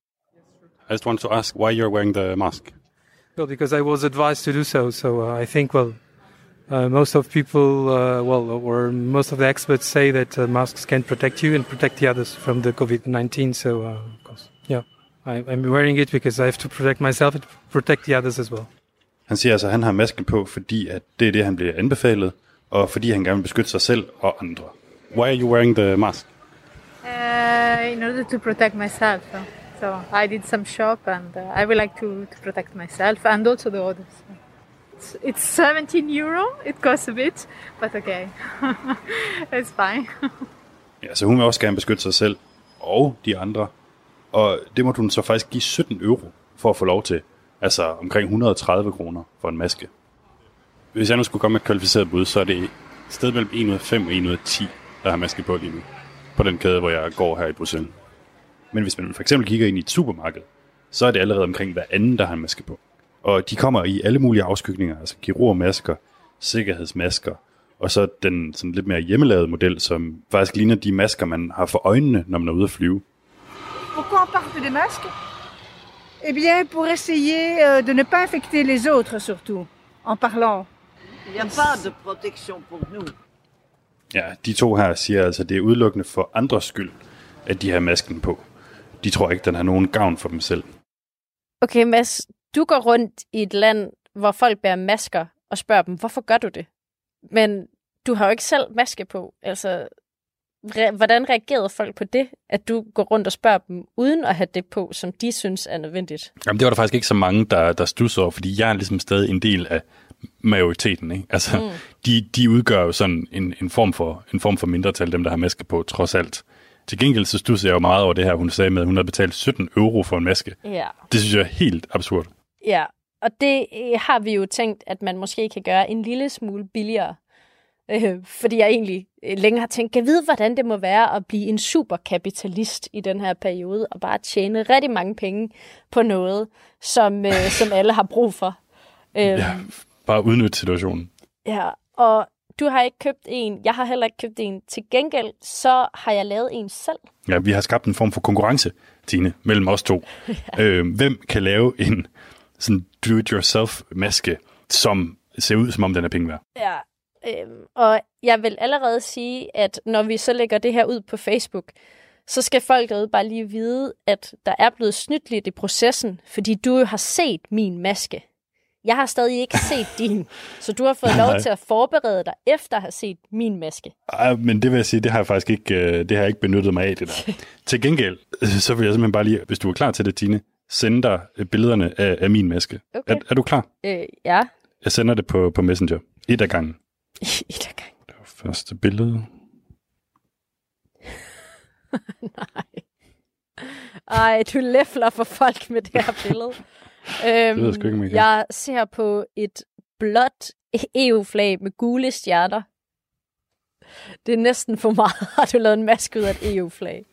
[SPEAKER 3] I just want to ask why you're wearing the mask.
[SPEAKER 13] Well, because I was advised to do so. So uh, I think, well, uh, most of people, uh, well, or most of the experts say that uh, masks can protect you and protect the others from the COVID-19. So, uh, of course, yeah, I, I'm wearing it because I have to protect myself and protect the others as well.
[SPEAKER 3] Han siger altså, at han har masken på, fordi at det er det, han bliver anbefalet, og fordi han gerne vil beskytte sig selv og andre. Why are you wearing the mask?
[SPEAKER 14] Uh, in order to protect myself. So I did some shop and uh, I would like to, to protect myself and also the others. It's, it's 17 euro. It costs a bit, but okay. it's fine.
[SPEAKER 3] Ja, så hun vil også gerne beskytte sig selv og de andre. Og det må hun så faktisk give 17 euro for at få lov til. Altså omkring 130 kroner for en maske. Hvis jeg nu skulle komme med et kvalificeret bud, så er det et sted mellem 1 ud af 5 og 1 ud af 10, der har maske på lige nu. På den kæde, hvor jeg går her i Bruxelles. Men hvis man for eksempel kigger ind i et supermarked, så er det allerede omkring hver anden, der har en maske på. Og de kommer i alle mulige afskygninger, altså kirurgmasker, sikkerhedsmasker, og så den sådan lidt mere hjemmelavede model, som faktisk ligner de masker, man har for øjnene, når man er ude at flyve.
[SPEAKER 15] Pourquoi on porte des masques Eh bien, pour essayer euh, de ne pas infecter les autres, surtout, en parlant.
[SPEAKER 16] Il n'y a pas de protection pour nous.
[SPEAKER 3] Ja, de to her siger altså, at det er udelukkende for andres skyld, at de har masken på. De tror ikke, den har nogen gavn for dem selv.
[SPEAKER 2] Okay, Mads, du går rundt i et land, hvor folk bærer masker og spørger dem, hvorfor gør du det? Men du har jo ikke selv maske på. Altså, re- hvordan reagerede folk på det, at du går rundt og spørger dem, uden at have det på, som de synes er nødvendigt?
[SPEAKER 3] Jamen, det var der faktisk ikke så mange, der, der stussede over, fordi jeg er ligesom stadig en del af majoriteten. Ikke? Altså, mm. de, de udgør jo sådan en, en, form for, en form for mindretal, dem der har maske på, trods alt. Til gengæld så stussede jeg jo meget over det her, hun sagde med, at hun havde betalt 17 euro for en maske.
[SPEAKER 2] Ja.
[SPEAKER 3] Det synes jeg er helt absurd.
[SPEAKER 2] Ja, og det øh, har vi jo tænkt, at man måske kan gøre en lille smule billigere. Øh, fordi jeg egentlig længe har tænkt, kan vide, hvordan det må være at blive en superkapitalist i den her periode, og bare tjene rigtig mange penge på noget, som, øh, som alle har brug for. Øh,
[SPEAKER 3] Ja, bare udnytte situationen.
[SPEAKER 2] Ja, og du har ikke købt en, jeg har heller ikke købt en. Til gengæld, så har jeg lavet en selv.
[SPEAKER 3] Ja, vi har skabt en form for konkurrence, Tine, mellem os to. ja. øh, hvem kan lave en sådan do-it-yourself-maske, som ser ud, som om den er penge værd?
[SPEAKER 2] Ja, øhm, og jeg vil allerede sige, at når vi så lægger det her ud på Facebook, så skal folk derude bare lige vide, at der er blevet snydt lidt i processen, fordi du jo har set min maske. Jeg har stadig ikke set din, så du har fået lov
[SPEAKER 3] Nej.
[SPEAKER 2] til at forberede dig efter at have set min maske.
[SPEAKER 3] Ej, men det vil jeg sige, det har jeg faktisk ikke, øh, det har jeg ikke benyttet mig af, det der. til gengæld, øh, så vil jeg simpelthen bare lige, hvis du er klar til det, Tine, sende dig øh, billederne af, af min maske.
[SPEAKER 2] Okay.
[SPEAKER 3] Er, er du klar?
[SPEAKER 2] Øh, ja,
[SPEAKER 3] Jeg sender det på, på Messenger. Et af gangen.
[SPEAKER 2] Et af gangen.
[SPEAKER 3] Det var første billede.
[SPEAKER 2] Ej, du læfler for folk med det her billede. øhm,
[SPEAKER 3] ved jeg sgu ikke, jeg kan.
[SPEAKER 2] jeg ser på et blåt EU-flag med gule stjerner. Det er næsten for meget, har du lavet en maske ud af et EU-flag.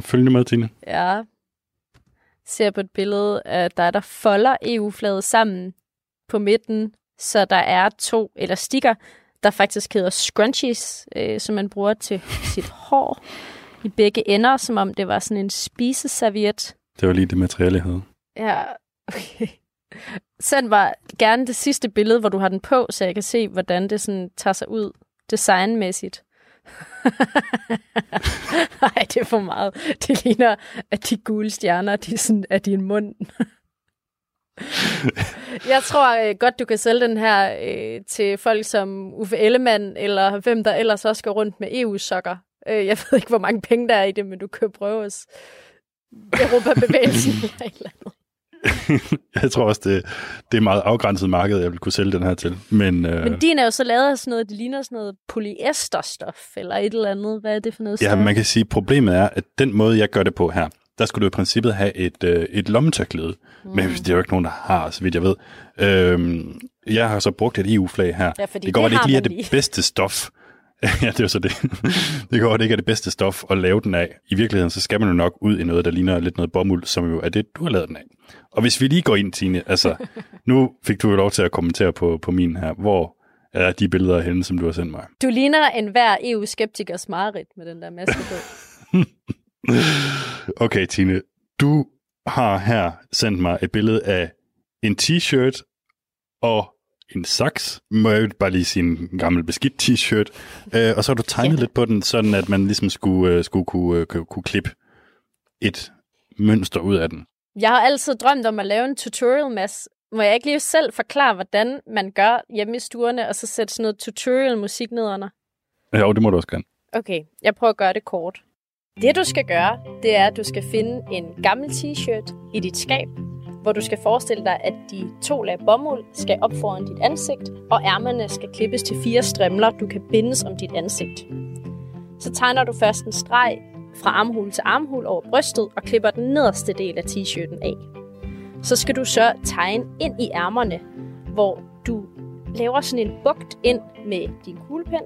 [SPEAKER 3] Følger med, Tine.
[SPEAKER 2] Ja. Ser på et billede af dig, der folder EU-flaget sammen på midten, så der er to elastikker, der faktisk hedder scrunchies, øh, som man bruger til sit hår i begge ender, som om det var sådan en spiseserviet.
[SPEAKER 3] Det var lige det materiale, jeg havde.
[SPEAKER 2] Ja, okay. Send mig gerne det sidste billede, hvor du har den på, så jeg kan se, hvordan det sådan tager sig ud designmæssigt. Nej, det er for meget. Det ligner, at de gule stjerner, de er sådan, er din mund. jeg tror øh, godt, du kan sælge den her øh, til folk som Uffe Ellemann, eller hvem der ellers også går rundt med EU-sokker. Øh, jeg ved ikke, hvor mange penge der er i det, men du kan prøve os. Europabevægelsen eller et eller andet.
[SPEAKER 3] jeg tror også, det, det er meget afgrænset marked, jeg vil kunne sælge den her til. Men, øh,
[SPEAKER 2] Men din er jo så lavet af sådan noget, det ligner sådan noget polyesterstof, eller et eller andet. Hvad er det for noget?
[SPEAKER 3] ja, man kan sige, problemet er, at den måde, jeg gør det på her, der skulle du i princippet have et, øh, et lommetørklæde. Mm. Men det er jo ikke nogen, der har, så vidt jeg ved. Øhm, jeg har så brugt et EU-flag her.
[SPEAKER 2] Ja,
[SPEAKER 3] det går
[SPEAKER 2] det
[SPEAKER 3] ikke lige er det bedste stof. ja, det er så det. det kan godt ikke er det bedste stof at lave den af. I virkeligheden, så skal man jo nok ud i noget, der ligner lidt noget bomuld, som jo er det, du har lavet den af. Og hvis vi lige går ind, Tine, altså, nu fik du jo lov til at kommentere på, på min her. Hvor er de billeder af hende, som du har sendt mig?
[SPEAKER 2] Du ligner en hver EU-skeptikers mareridt med den der maske på.
[SPEAKER 3] okay, Tine. Du har her sendt mig et billede af en t-shirt og en saks, må jeg bare lige sige en gammel beskidt t-shirt, øh, og så har du tegnet ja. lidt på den, sådan at man ligesom skulle, øh, skulle kunne, øh, kunne, kunne klippe et mønster ud af den.
[SPEAKER 2] Jeg har altid drømt om at lave en tutorial, Mads. Må jeg ikke lige selv forklare, hvordan man gør hjemme i stuerne, og så sætte sådan noget tutorial-musik ned under?
[SPEAKER 3] Ja, det må du også gerne.
[SPEAKER 2] Okay, jeg prøver at gøre det kort. Det du skal gøre, det er, at du skal finde en gammel t-shirt i dit skab, hvor du skal forestille dig, at de to lag bomuld skal op foran dit ansigt, og ærmerne skal klippes til fire strimler, du kan bindes om dit ansigt. Så tegner du først en streg fra armhul til armhul over brystet og klipper den nederste del af t-shirten af. Så skal du så tegne ind i ærmerne, hvor du laver sådan en bugt ind med din kuglepen,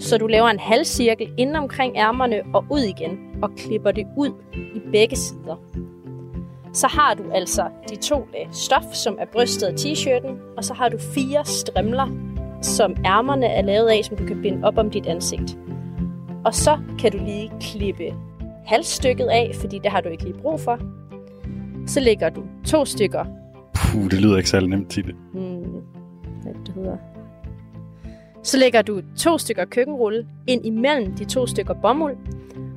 [SPEAKER 2] så du laver en halvcirkel ind omkring ærmerne og ud igen, og klipper det ud i begge sider. Så har du altså de to lag stof, som er brystet af t-shirten, og så har du fire strimler, som ærmerne er lavet af, som du kan binde op om dit ansigt. Og så kan du lige klippe halvstykket af, fordi det har du ikke lige brug for. Så lægger du to stykker.
[SPEAKER 3] Puh, det lyder ikke særlig nemt til det.
[SPEAKER 2] Hmm, hvad det hedder. Så lægger du to stykker køkkenrulle ind imellem de to stykker bomuld,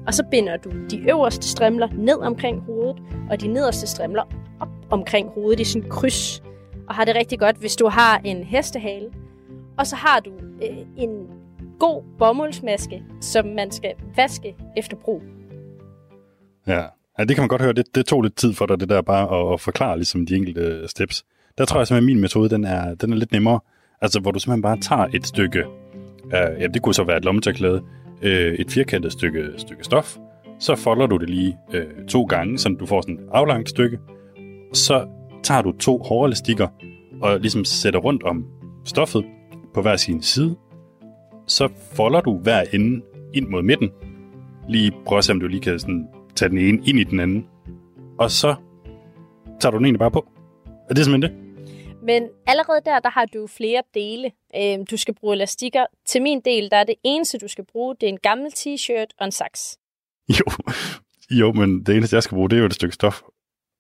[SPEAKER 2] og så binder du de øverste strimler ned omkring hovedet, og de nederste strimler op omkring hovedet i sådan en kryds. Og har det rigtig godt, hvis du har en hestehale. Og så har du øh, en god bomuldsmaske, som man skal vaske efter brug.
[SPEAKER 3] Ja. ja, det kan man godt høre. Det, det tog lidt tid for dig, det der bare at, at forklare ligesom de enkelte steps. Der tror jeg simpelthen, at min metode den er, den er lidt nemmere. Altså, hvor du simpelthen bare tager et stykke, øh, ja, det kunne så være et lommetørklæde, øh, et firkantet stykke, stykke stof, så folder du det lige øh, to gange, så du får sådan et aflangt stykke. Så tager du to hårelastikker og ligesom sætter rundt om stoffet på hver sin side. Så folder du hver ende ind mod midten. Lige prøv at se, om du lige kan sådan, tage den ene ind i den anden. Og så tager du den egentlig bare på. Er det simpelthen det?
[SPEAKER 2] Men allerede der, der har du flere dele. Øh, du skal bruge elastikker. Til min del, der er det eneste, du skal bruge, det er en gammel t-shirt og en saks.
[SPEAKER 3] Jo, jo, men det eneste, jeg skal bruge, det er jo et stykke stof.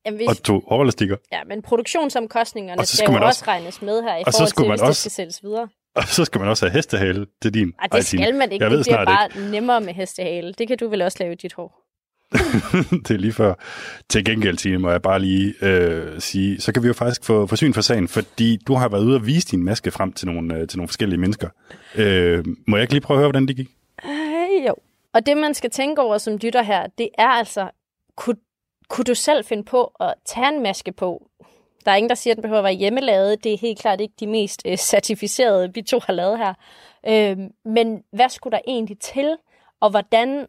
[SPEAKER 3] Jamen, hvis... Og to overelastikker.
[SPEAKER 2] Ja, men produktionsomkostningerne skal, skal jo også regnes med her i og forhold til, hvis også... det skal sælges videre.
[SPEAKER 3] Og så skal man også have hestehale til din
[SPEAKER 2] Ej, det skal man ikke. Jeg det bliver bare ikke. nemmere med hestehale. Det kan du vel også lave i dit hår.
[SPEAKER 3] det er lige før. Til gengæld, Tine, må jeg bare lige øh, sige, så kan vi jo faktisk få, få syn for sagen, fordi du har været ude og vise din maske frem til nogle, øh, til nogle forskellige mennesker. Øh, må jeg ikke lige prøve at høre, hvordan det gik?
[SPEAKER 2] Øh, jo. Og det, man skal tænke over som dytter her, det er altså, kunne, kunne du selv finde på at tage en maske på? Der er ingen, der siger, at den behøver at være hjemmelavet. Det er helt klart ikke de mest øh, certificerede, vi to har lavet her. Øh, men hvad skulle der egentlig til? Og hvordan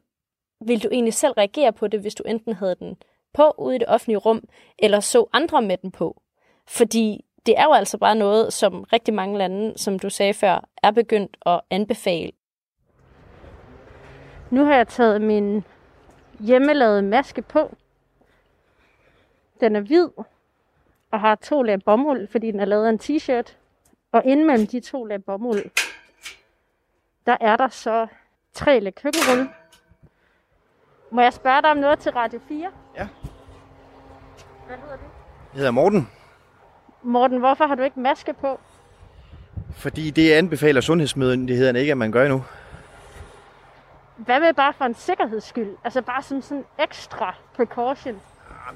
[SPEAKER 2] ville du egentlig selv reagere på det, hvis du enten havde den på ude i det offentlige rum, eller så andre med den på? Fordi det er jo altså bare noget, som rigtig mange lande, som du sagde før, er begyndt at anbefale. Nu har jeg taget min hjemmelavede maske på. Den er hvid og har to lag bomuld, fordi den er lavet af en t-shirt. Og inden mellem de to lag bomuld, der er der så tre lag køkkenrulle, må jeg spørge dig om noget til Radio 4?
[SPEAKER 17] Ja.
[SPEAKER 2] Hvad hedder det?
[SPEAKER 17] Jeg hedder Morten.
[SPEAKER 2] Morten, hvorfor har du ikke maske på?
[SPEAKER 17] Fordi det anbefaler sundhedsmyndighederne ikke, at man gør endnu.
[SPEAKER 2] Hvad med bare for en sikkerheds skyld? Altså bare som sådan ekstra precaution?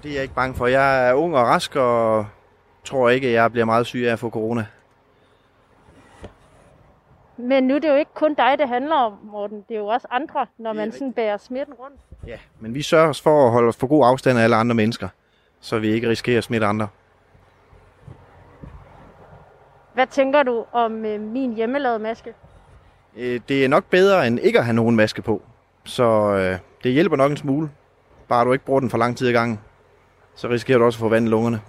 [SPEAKER 17] Det er jeg ikke bange for. Jeg er ung og rask, og tror ikke, at jeg bliver meget syg af at få corona.
[SPEAKER 2] Men nu er det jo ikke kun dig, det handler om, Morten. Det er jo også andre, når man sådan bærer smitten rundt.
[SPEAKER 17] Ja, men vi sørger os for at holde os for god afstand af alle andre mennesker, så vi ikke risikerer at smitte andre.
[SPEAKER 2] Hvad tænker du om øh, min hjemmelavede maske?
[SPEAKER 17] Øh, det er nok bedre end ikke at have nogen maske på. Så øh, det hjælper nok en smule. Bare du ikke bruger den for lang tid i gangen. Så risikerer du også at få vand i lungerne.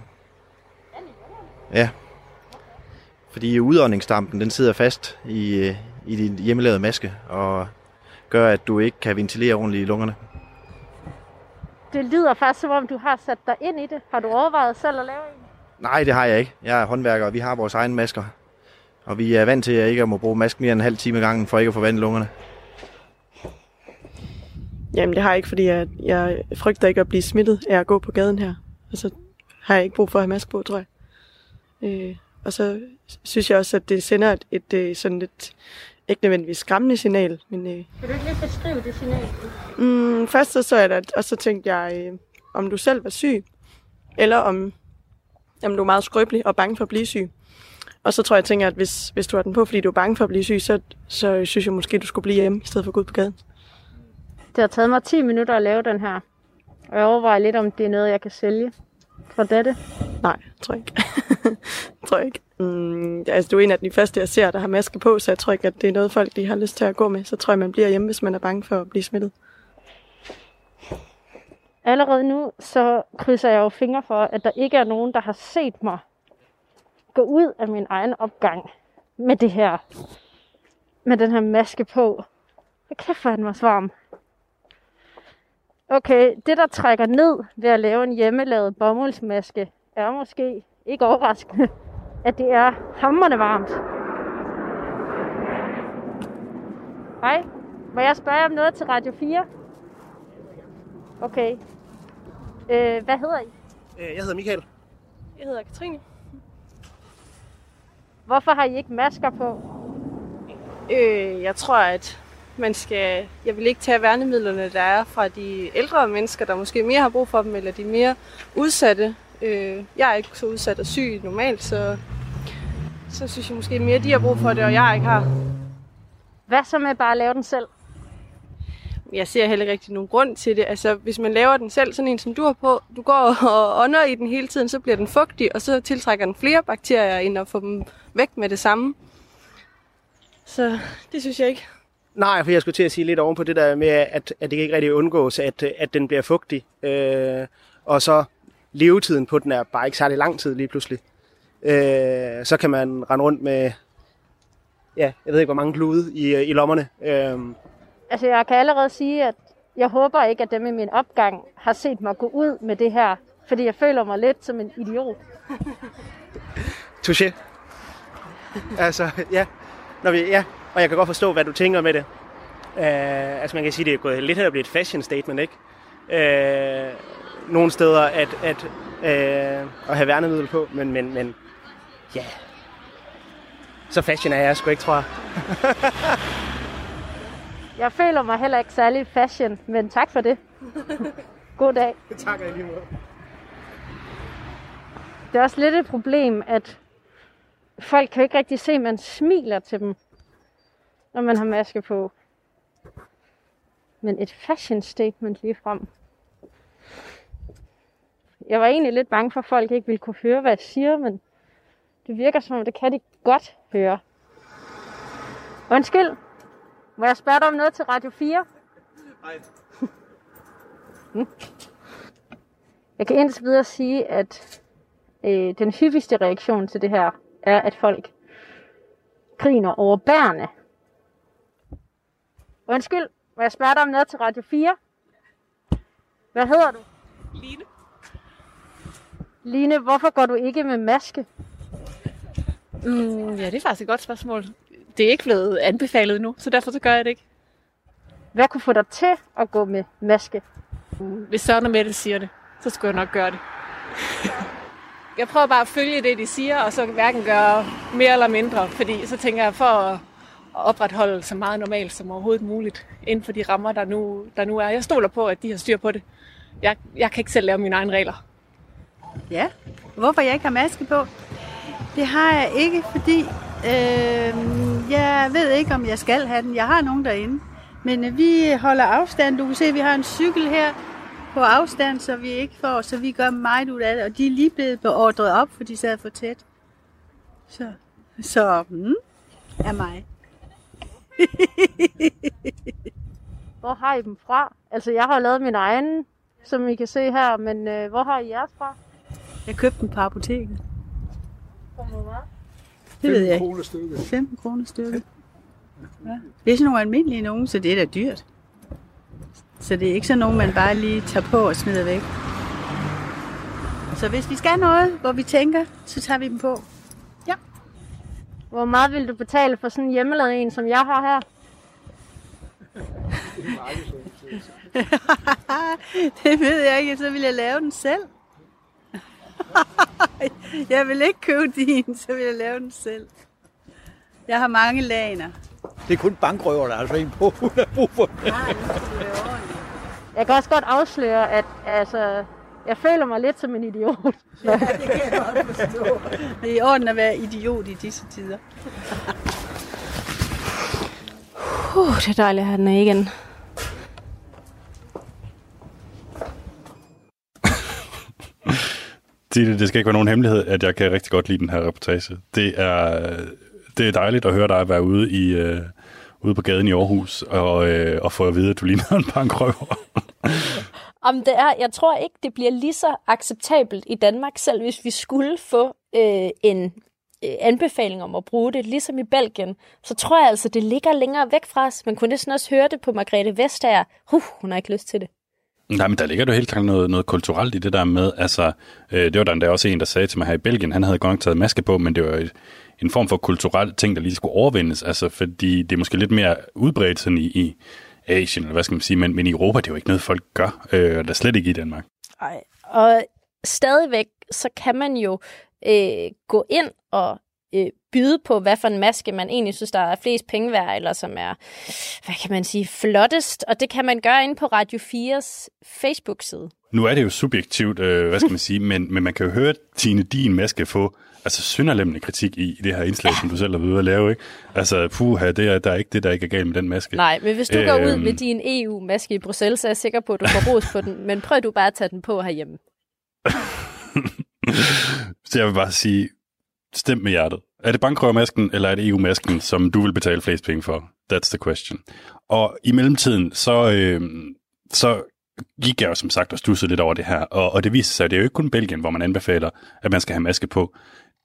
[SPEAKER 17] Ja. Fordi udåndingsdampen, den sidder fast i, øh, i din hjemmelavede maske, og gør, at du ikke kan ventilere ordentligt i lungerne.
[SPEAKER 18] Det lyder faktisk, som om du har sat dig ind i det. Har du overvejet selv at lave en?
[SPEAKER 17] Nej, det har jeg ikke. Jeg er håndværker, og vi har vores egne masker. Og vi er vant til at ikke at må bruge masken mere end en halv time gangen, for ikke at få vand i lungerne.
[SPEAKER 19] Jamen, det har jeg ikke, fordi jeg, jeg frygter ikke at blive smittet af at gå på gaden her. Og så har jeg ikke brug for at have maske på, tror jeg. Øh, og så synes jeg også, at det sender et, et, et sådan lidt, ikke nødvendigvis skræmmende signal. Men, øh,
[SPEAKER 18] Kan du ikke lige beskrive det signal?
[SPEAKER 19] mm, først så, så jeg det, og så tænkte jeg, øh, om du selv var syg, eller om, om du er meget skrøbelig og bange for at blive syg. Og så tror jeg, jeg tænker, at hvis, hvis du har den på, fordi du er bange for at blive syg, så, så synes jeg måske, du skulle blive hjemme, i stedet for at gå ud på gaden.
[SPEAKER 18] Det har taget mig 10 minutter at lave den her. Og jeg overvejer lidt, om det er noget, jeg kan sælge for dette.
[SPEAKER 19] Nej, tror jeg ikke. tror jeg ikke. Mm, altså, du er en af de første, jeg ser, der har maske på, så jeg tror ikke, at det er noget, folk de har lyst til at gå med. Så tror jeg, man bliver hjemme, hvis man er bange for at blive smittet.
[SPEAKER 18] Allerede nu, så krydser jeg jo fingre for, at der ikke er nogen, der har set mig gå ud af min egen opgang med det her, med den her maske på. Hvad kæft, hvor er den var varm. Okay, det der trækker ned ved at lave en hjemmelavet bomuldsmaske, er måske ikke overraskende, at det er hammerende varmt. Hej, må jeg spørge om noget til Radio 4? Okay. Øh, hvad hedder I?
[SPEAKER 20] Jeg hedder Michael.
[SPEAKER 19] Jeg hedder Katrine.
[SPEAKER 18] Hvorfor har I ikke masker på?
[SPEAKER 19] Øh, jeg tror, at man skal... Jeg vil ikke tage værnemidlerne, der er fra de ældre mennesker, der måske mere har brug for dem, eller de mere udsatte. Øh, jeg er ikke så udsat og syg normalt, så, så synes jeg måske mere, de har brug for det, og jeg ikke har.
[SPEAKER 18] Hvad så med bare at lave den selv?
[SPEAKER 19] Jeg ser heller ikke rigtig nogen grund til det. Altså, hvis man laver den selv, sådan en som du har på, du går og ånder i den hele tiden, så bliver den fugtig, og så tiltrækker den flere bakterier, end at få dem væk med det samme. Så det synes jeg ikke.
[SPEAKER 20] Nej, for jeg skulle til at sige lidt oven på det der med, at, at det ikke rigtig undgås, at, at den bliver fugtig. Øh, og så levetiden på den er bare ikke særlig lang tid lige pludselig. Øh, så kan man rende rundt med, ja, jeg ved ikke hvor mange glude i, i lommerne. Øh,
[SPEAKER 18] Altså, jeg kan allerede sige, at jeg håber ikke, at dem i min opgang har set mig gå ud med det her, fordi jeg føler mig lidt som en idiot.
[SPEAKER 20] touché. altså, ja. Når vi, ja. Og jeg kan godt forstå, hvad du tænker med det. Uh, altså, man kan sige, det er gået lidt her at blive et fashion statement, ikke? Uh, nogle steder at, at, uh, at have værnemiddel på, men, men, men ja. Så fashion er jeg sgu ikke, tror jeg.
[SPEAKER 18] Jeg føler mig heller ikke særlig fashion, men tak for det. God dag.
[SPEAKER 20] tak i lige måde.
[SPEAKER 18] Det er også lidt et problem, at folk kan ikke rigtig se, at man smiler til dem, når man har maske på. Men et fashion statement lige frem. Jeg var egentlig lidt bange for, at folk ikke ville kunne høre, hvad jeg siger, men det virker som om, det kan de godt høre. Undskyld, må jeg spørge dig om noget til Radio 4?
[SPEAKER 20] Nej.
[SPEAKER 18] Jeg kan indtil videre sige, at øh, den hyppigste reaktion til det her er, at folk griner over bærene. Undskyld, må jeg spørge dig om noget til Radio 4? Hvad hedder du?
[SPEAKER 21] Line.
[SPEAKER 18] Line, hvorfor går du ikke med maske?
[SPEAKER 21] Mm, ja, det er faktisk et godt spørgsmål. Det er ikke blevet anbefalet nu, så derfor så gør jeg det ikke.
[SPEAKER 18] Hvad kunne få dig til at gå med maske?
[SPEAKER 21] Hvis Søren og Mette siger det, så skulle jeg nok gøre det. jeg prøver bare at følge det, de siger, og så hverken gøre mere eller mindre, fordi så tænker jeg, for at opretholde så meget normalt som overhovedet muligt, inden for de rammer, der nu, der nu er. Jeg stoler på, at de har styr på det. Jeg, jeg kan ikke selv lave mine egne regler.
[SPEAKER 22] Ja, hvorfor jeg ikke har maske på? Det har jeg ikke, fordi øh, jeg ved ikke, om jeg skal have den. Jeg har nogen derinde. Men øh, vi holder afstand. Du kan se, at vi har en cykel her på afstand, så vi ikke får, så vi gør meget ud af det. Og de er lige blevet beordret op, for de sad for tæt. Så, så mm, er mig.
[SPEAKER 18] Hvor har I dem fra? Altså, jeg har lavet min egen, som I kan se her, men øh, hvor har I jeres fra?
[SPEAKER 22] Jeg købte den på apoteket.
[SPEAKER 18] Hvor meget?
[SPEAKER 22] Det ved jeg ikke.
[SPEAKER 11] kroner stykket.
[SPEAKER 22] 15 kroner stykket. Ja. Det er sådan nogle almindelige nogen, så det er da dyrt. Så det er ikke sådan nogen, man bare lige tager på og smider væk. Så hvis vi skal noget, hvor vi tænker, så tager vi dem på.
[SPEAKER 2] Hvor meget vil du betale for sådan en hjemmelavet en, som jeg har her?
[SPEAKER 22] det ved jeg ikke, så vil jeg lave den selv. jeg vil ikke købe din, så vil jeg lave den selv. Jeg har mange laner.
[SPEAKER 18] Det er kun bankrøver, der er altså en på, hun har brug for.
[SPEAKER 2] Jeg kan også godt afsløre, at altså, jeg føler mig lidt som en idiot.
[SPEAKER 22] Ja, det kan jeg godt forstå. Det er i orden at være idiot i disse tider.
[SPEAKER 2] Uh, det er dejligt at have den af igen.
[SPEAKER 3] Det, det skal ikke være nogen hemmelighed, at jeg kan rigtig godt lide den her reportage. Det er, det er dejligt at høre dig være ude i uh, ude på gaden i Aarhus og, uh, og få at vide, at du ligner en bankrøver.
[SPEAKER 2] Om det er, jeg tror ikke, det bliver lige så acceptabelt i Danmark, selv hvis vi skulle få øh, en øh, anbefaling om at bruge det, ligesom i Belgien, så tror jeg altså, det ligger længere væk fra os. Man kunne næsten også høre det på Margrethe Vestager. Huh, hun har ikke lyst til det.
[SPEAKER 3] Nej, men der ligger jo helt klart noget, noget kulturelt i det der med, altså, øh, det var der endda også en, der sagde til mig her i Belgien, han havde godt nok taget maske på, men det var et, en form for kulturel ting, der lige skulle overvindes, altså, fordi det er måske lidt mere udbredt sådan i, i Asien, eller hvad skal man sige, men, men i Europa, det er jo ikke noget, folk gør, øh, og der slet ikke i Danmark.
[SPEAKER 2] Nej, og stadigvæk, så kan man jo øh, gå ind og øh, byde på, hvad for en maske man egentlig synes, der er flest penge værd, eller som er, hvad kan man sige, flottest. Og det kan man gøre inde på Radio 4's Facebook-side.
[SPEAKER 3] Nu er det jo subjektivt, øh, hvad skal man sige, men, men man kan jo høre Tine din maske få altså synderlemmende kritik i, i det her indslag, ja. som du selv har været ude at lave, ikke? Altså, puha, det er, der er ikke det, der ikke er galt med den maske.
[SPEAKER 2] Nej, men hvis du øh, går ud med din EU-maske i Bruxelles, så er jeg sikker på, at du får ros på den. Men prøv du bare at tage den på herhjemme.
[SPEAKER 3] så jeg vil bare sige, stem med hjertet. Er det bankrøvermasken, eller er det EU-masken, som du vil betale flest penge for? That's the question. Og i mellemtiden, så, øh, så gik jeg jo som sagt og stussede lidt over det her, og, og det viser sig, at det er jo ikke kun Belgien, hvor man anbefaler, at man skal have maske på.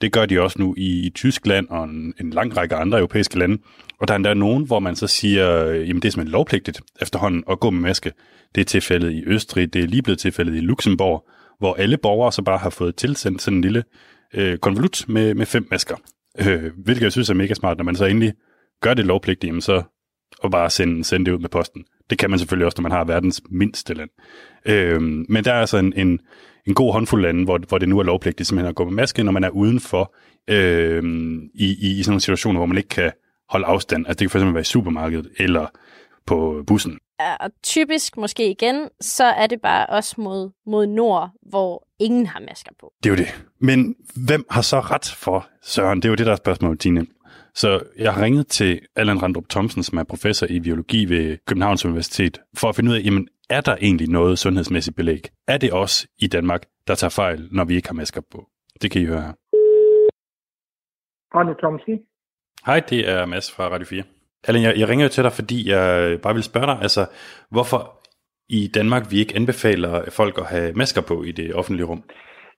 [SPEAKER 3] Det gør de også nu i, i Tyskland og en, en lang række andre europæiske lande. Og der er endda nogen, hvor man så siger, øh, jamen det er simpelthen lovpligtigt efterhånden at gå med maske. Det er tilfældet i Østrig, det er lige blevet tilfældet i Luxembourg, hvor alle borgere så bare har fået tilsendt sådan en lille øh, konvolut med, med fem masker. Øh, hvilket jeg synes er mega smart, når man så endelig gør det lovpligtigt, så og bare sende, sende det ud med posten. Det kan man selvfølgelig også, når man har verdens mindste land. Øh, men der er altså en, en, en god håndfuld lande, hvor, hvor det nu er lovpligtigt simpelthen at gå med maske, når man er udenfor øh, i, i, i sådan nogle situationer, hvor man ikke kan holde afstand. Altså det kan fx være i supermarkedet eller på bussen.
[SPEAKER 2] Og typisk måske igen, så er det bare også mod, mod nord, hvor ingen har masker på.
[SPEAKER 3] Det er jo det. Men hvem har så ret for Søren? Det er jo det, der er spørgsmålet, Tine. Så jeg har ringet til Allan Randrup Thomsen, som er professor i biologi ved Københavns Universitet, for at finde ud af, jamen, er der egentlig noget sundhedsmæssigt belæg? Er det os i Danmark, der tager fejl, når vi ikke har masker på? Det kan I høre her.
[SPEAKER 23] Randrup Thomsen.
[SPEAKER 3] Hej, det er Mads fra Radio 4. Allan, jeg, jeg ringer jo til dig, fordi jeg bare vil spørge dig, altså, hvorfor i Danmark vi ikke anbefaler folk at have masker på i det offentlige rum?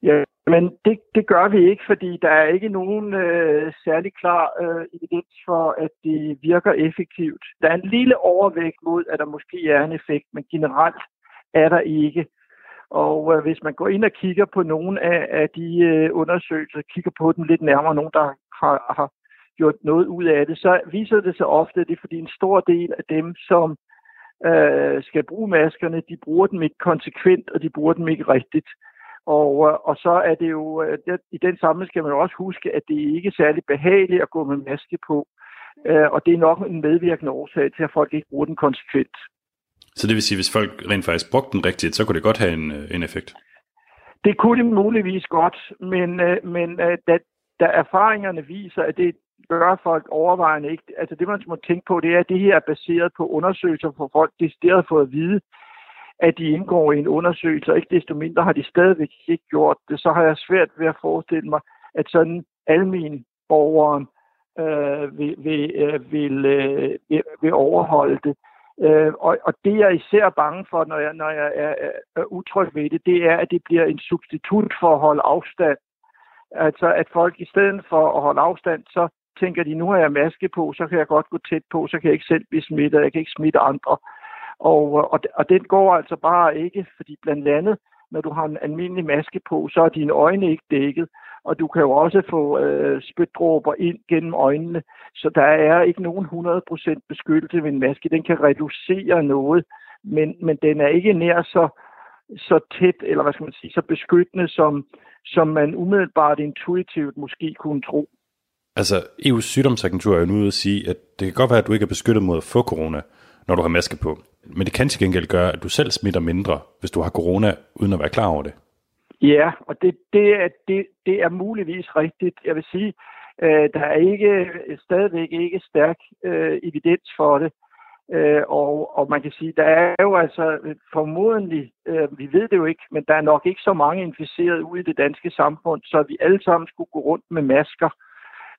[SPEAKER 23] Ja, men det, det gør vi ikke, fordi der er ikke nogen øh, særlig klar øh, evidens for, at det virker effektivt. Der er en lille overvægt mod, at der måske er en effekt, men generelt er der ikke. Og øh, hvis man går ind og kigger på nogle af, af de øh, undersøgelser, kigger på dem lidt nærmere, nogen der har, har gjort noget ud af det, så viser det sig ofte, at det er fordi en stor del af dem, som øh, skal bruge maskerne, de bruger dem ikke konsekvent, og de bruger dem ikke rigtigt. Og, øh, og så er det jo, øh, det, i den sammenhæng skal man også huske, at det ikke er særlig behageligt at gå med maske på. Øh, og det er nok en medvirkende årsag til, at folk ikke bruger den konsekvent.
[SPEAKER 3] Så det vil sige, hvis folk rent faktisk brugte den rigtigt, så kunne det godt have en, en effekt?
[SPEAKER 23] Det kunne det muligvis godt, men, men da, da erfaringerne viser, at det gør folk overvejende ikke. Altså det, man må tænke på, det er, at det her er baseret på undersøgelser, for folk decideret fået at vide, at de indgår i en undersøgelse, og ikke desto mindre har de stadigvæk ikke gjort det, så har jeg svært ved at forestille mig, at sådan almen borgeren øh, vil, vil, øh, vil, øh, vil, overholde det. Øh, og, og det jeg især bange for, når jeg, når jeg er, er, er utryg ved det, det er, at det bliver en substitut for at holde afstand. Altså at folk i stedet for at holde afstand, så tænker de, nu har jeg maske på, så kan jeg godt gå tæt på, så kan jeg ikke selv blive smittet, jeg kan ikke smitte andre. Og, og, og den går altså bare ikke, fordi blandt andet, når du har en almindelig maske på, så er dine øjne ikke dækket, og du kan jo også få øh, spytdråber ind gennem øjnene, så der er ikke nogen 100% beskyttelse ved en maske. Den kan reducere noget, men, men den er ikke nær så, så tæt, eller hvad skal man sige, så beskyttende, som, som man umiddelbart intuitivt måske kunne tro.
[SPEAKER 3] Altså, EU's sygdomsagentur er jo nu ude at sige, at det kan godt være, at du ikke er beskyttet mod at få corona, når du har maske på. Men det kan til gengæld gøre, at du selv smitter mindre, hvis du har corona, uden at være klar over det.
[SPEAKER 23] Ja, og det, det, er, det, det er muligvis rigtigt. Jeg vil sige, øh, der er ikke stadigvæk ikke stærk øh, evidens for det. Øh, og, og man kan sige, der er jo altså formodentlig, øh, vi ved det jo ikke, men der er nok ikke så mange inficerede ude i det danske samfund, så vi alle sammen skulle gå rundt med masker, øh,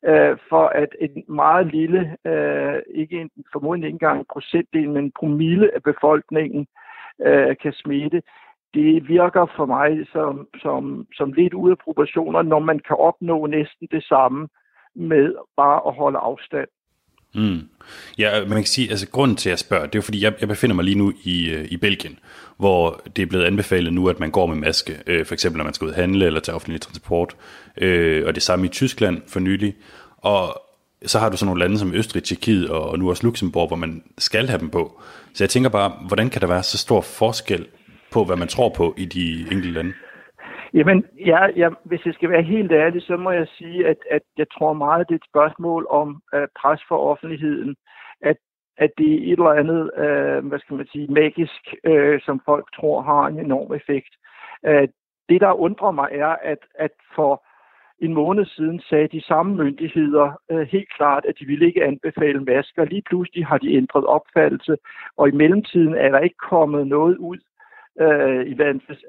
[SPEAKER 23] Øh, for at en meget lille, øh, ikke en, formodentlig ikke engang en procentdel, men en promille af befolkningen øh, kan smitte. Det virker for mig som, som, som lidt ude af proportioner, når man kan opnå næsten det samme med bare at holde afstand.
[SPEAKER 3] Mm. Ja, man kan sige, altså grunden til at jeg spørger, det er jo fordi, jeg, jeg befinder mig lige nu i, øh, i Belgien, hvor det er blevet anbefalet nu, at man går med maske, øh, for eksempel når man skal ud handle eller tage offentlig transport, øh, og det samme i Tyskland for nylig, og så har du sådan nogle lande som Østrig, Tjekkiet og, og nu også Luxembourg, hvor man skal have dem på. Så jeg tænker bare, hvordan kan der være så stor forskel på, hvad man tror på i de enkelte lande?
[SPEAKER 23] Jamen, ja, ja, hvis jeg skal være helt ærlig, så må jeg sige, at, at jeg tror meget, det er et spørgsmål om uh, pres for offentligheden. At, at det er et eller andet, uh, hvad skal man sige, magisk, uh, som folk tror har en enorm effekt. Uh, det, der undrer mig, er, at, at for en måned siden sagde de samme myndigheder uh, helt klart, at de ville ikke anbefale masker. Lige pludselig har de ændret opfattelse, og i mellemtiden er der ikke kommet noget ud øh, i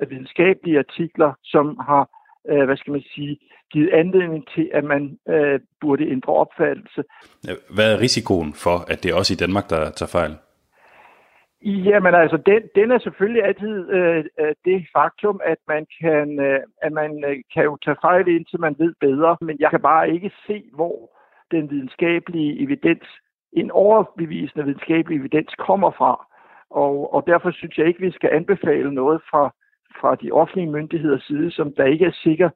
[SPEAKER 23] videnskabelige artikler, som har, øh, hvad skal man sige, givet anledning til, at man øh, burde ændre opfattelse.
[SPEAKER 3] Hvad er risikoen for, at det er også i Danmark, der tager fejl?
[SPEAKER 23] Jamen altså, den, den er selvfølgelig altid øh, øh, det faktum, at man kan, øh, at man øh, kan jo tage fejl indtil man ved bedre, men jeg kan bare ikke se, hvor den videnskabelige evidens, en overbevisende videnskabelig evidens kommer fra. Og, og derfor synes jeg ikke, vi skal anbefale noget fra, fra de offentlige myndigheders side, som der ikke er sikker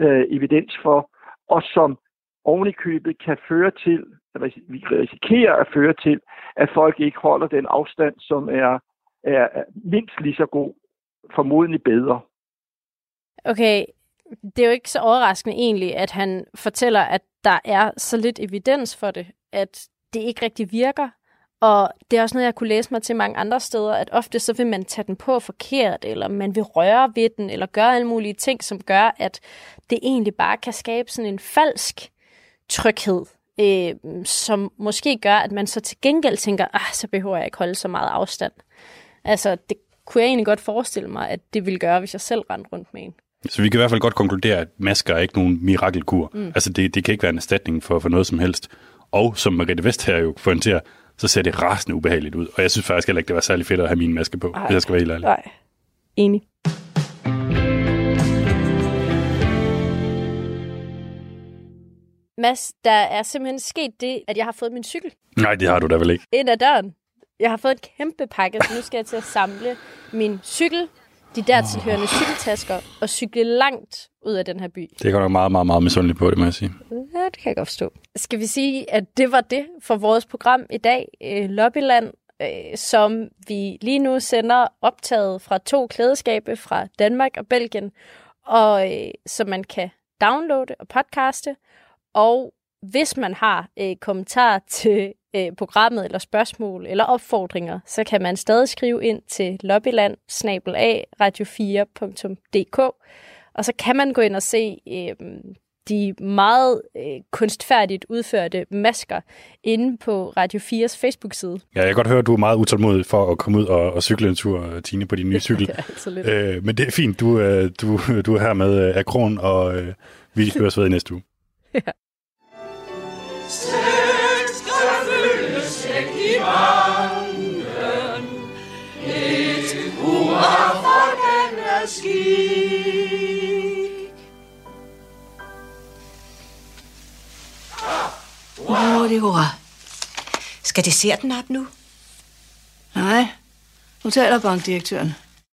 [SPEAKER 23] øh, evidens for, og som ovenikøbet kan føre til, eller vi risikerer at føre til, at folk ikke holder den afstand, som er, er mindst lige så god, formodentlig bedre.
[SPEAKER 2] Okay, det er jo ikke så overraskende egentlig, at han fortæller, at der er så lidt evidens for det, at det ikke rigtig virker. Og det er også noget, jeg kunne læse mig til mange andre steder, at ofte så vil man tage den på forkert, eller man vil røre ved den, eller gøre alle mulige ting, som gør, at det egentlig bare kan skabe sådan en falsk tryghed, øh, som måske gør, at man så til gengæld tænker, ah, så behøver jeg ikke holde så meget afstand. Altså, det kunne jeg egentlig godt forestille mig, at det ville gøre, hvis jeg selv rendte rundt med en.
[SPEAKER 3] Så vi kan i hvert fald godt konkludere, at masker er ikke nogen mirakelkur. Mm. Altså, det, det kan ikke være en erstatning for, for noget som helst. Og som Margrethe Vest her jo pointerer, så ser det rasende ubehageligt ud. Og jeg synes faktisk heller ikke, det var særlig fedt at have min maske på, Ej, hvis jeg skal være helt ærlig.
[SPEAKER 2] Nej, enig. Mads, der er simpelthen sket det, at jeg har fået min cykel.
[SPEAKER 3] Nej, det har du da vel ikke.
[SPEAKER 2] Ind ad døren. Jeg har fået et kæmpe pakke, så nu skal jeg til at samle min cykel, de der tilhørende cykeltasker og cykle langt ud af den her by.
[SPEAKER 3] Det er godt nok meget, meget, meget misundelig på, det må jeg sige.
[SPEAKER 2] Ja, det kan jeg godt forstå. Skal vi sige, at det var det for vores program i dag, øh, Lobbyland, øh, som vi lige nu sender optaget fra to klædeskabe fra Danmark og Belgien, og øh, som man kan downloade og podcaste. Og hvis man har øh, kommentar til øh, programmet eller spørgsmål eller opfordringer, så kan man stadig skrive ind til lobbyland radio4.dk, og så kan man gå ind og se øh, de meget øh, kunstfærdigt udførte masker inde på Radio 4's Facebook-side.
[SPEAKER 3] Ja, jeg kan godt høre, at du er meget utålmodig for at komme ud og, og cykle en tur, Tine, på din nye cykel.
[SPEAKER 2] ja,
[SPEAKER 3] øh, men det er fint, du, øh, du, du er her med øh, Akron, og øh, vi høres ved i næste uge. ja.
[SPEAKER 5] Det hurra.
[SPEAKER 24] Skal desserten op nu?
[SPEAKER 5] Nej, nu taler bankdirektøren.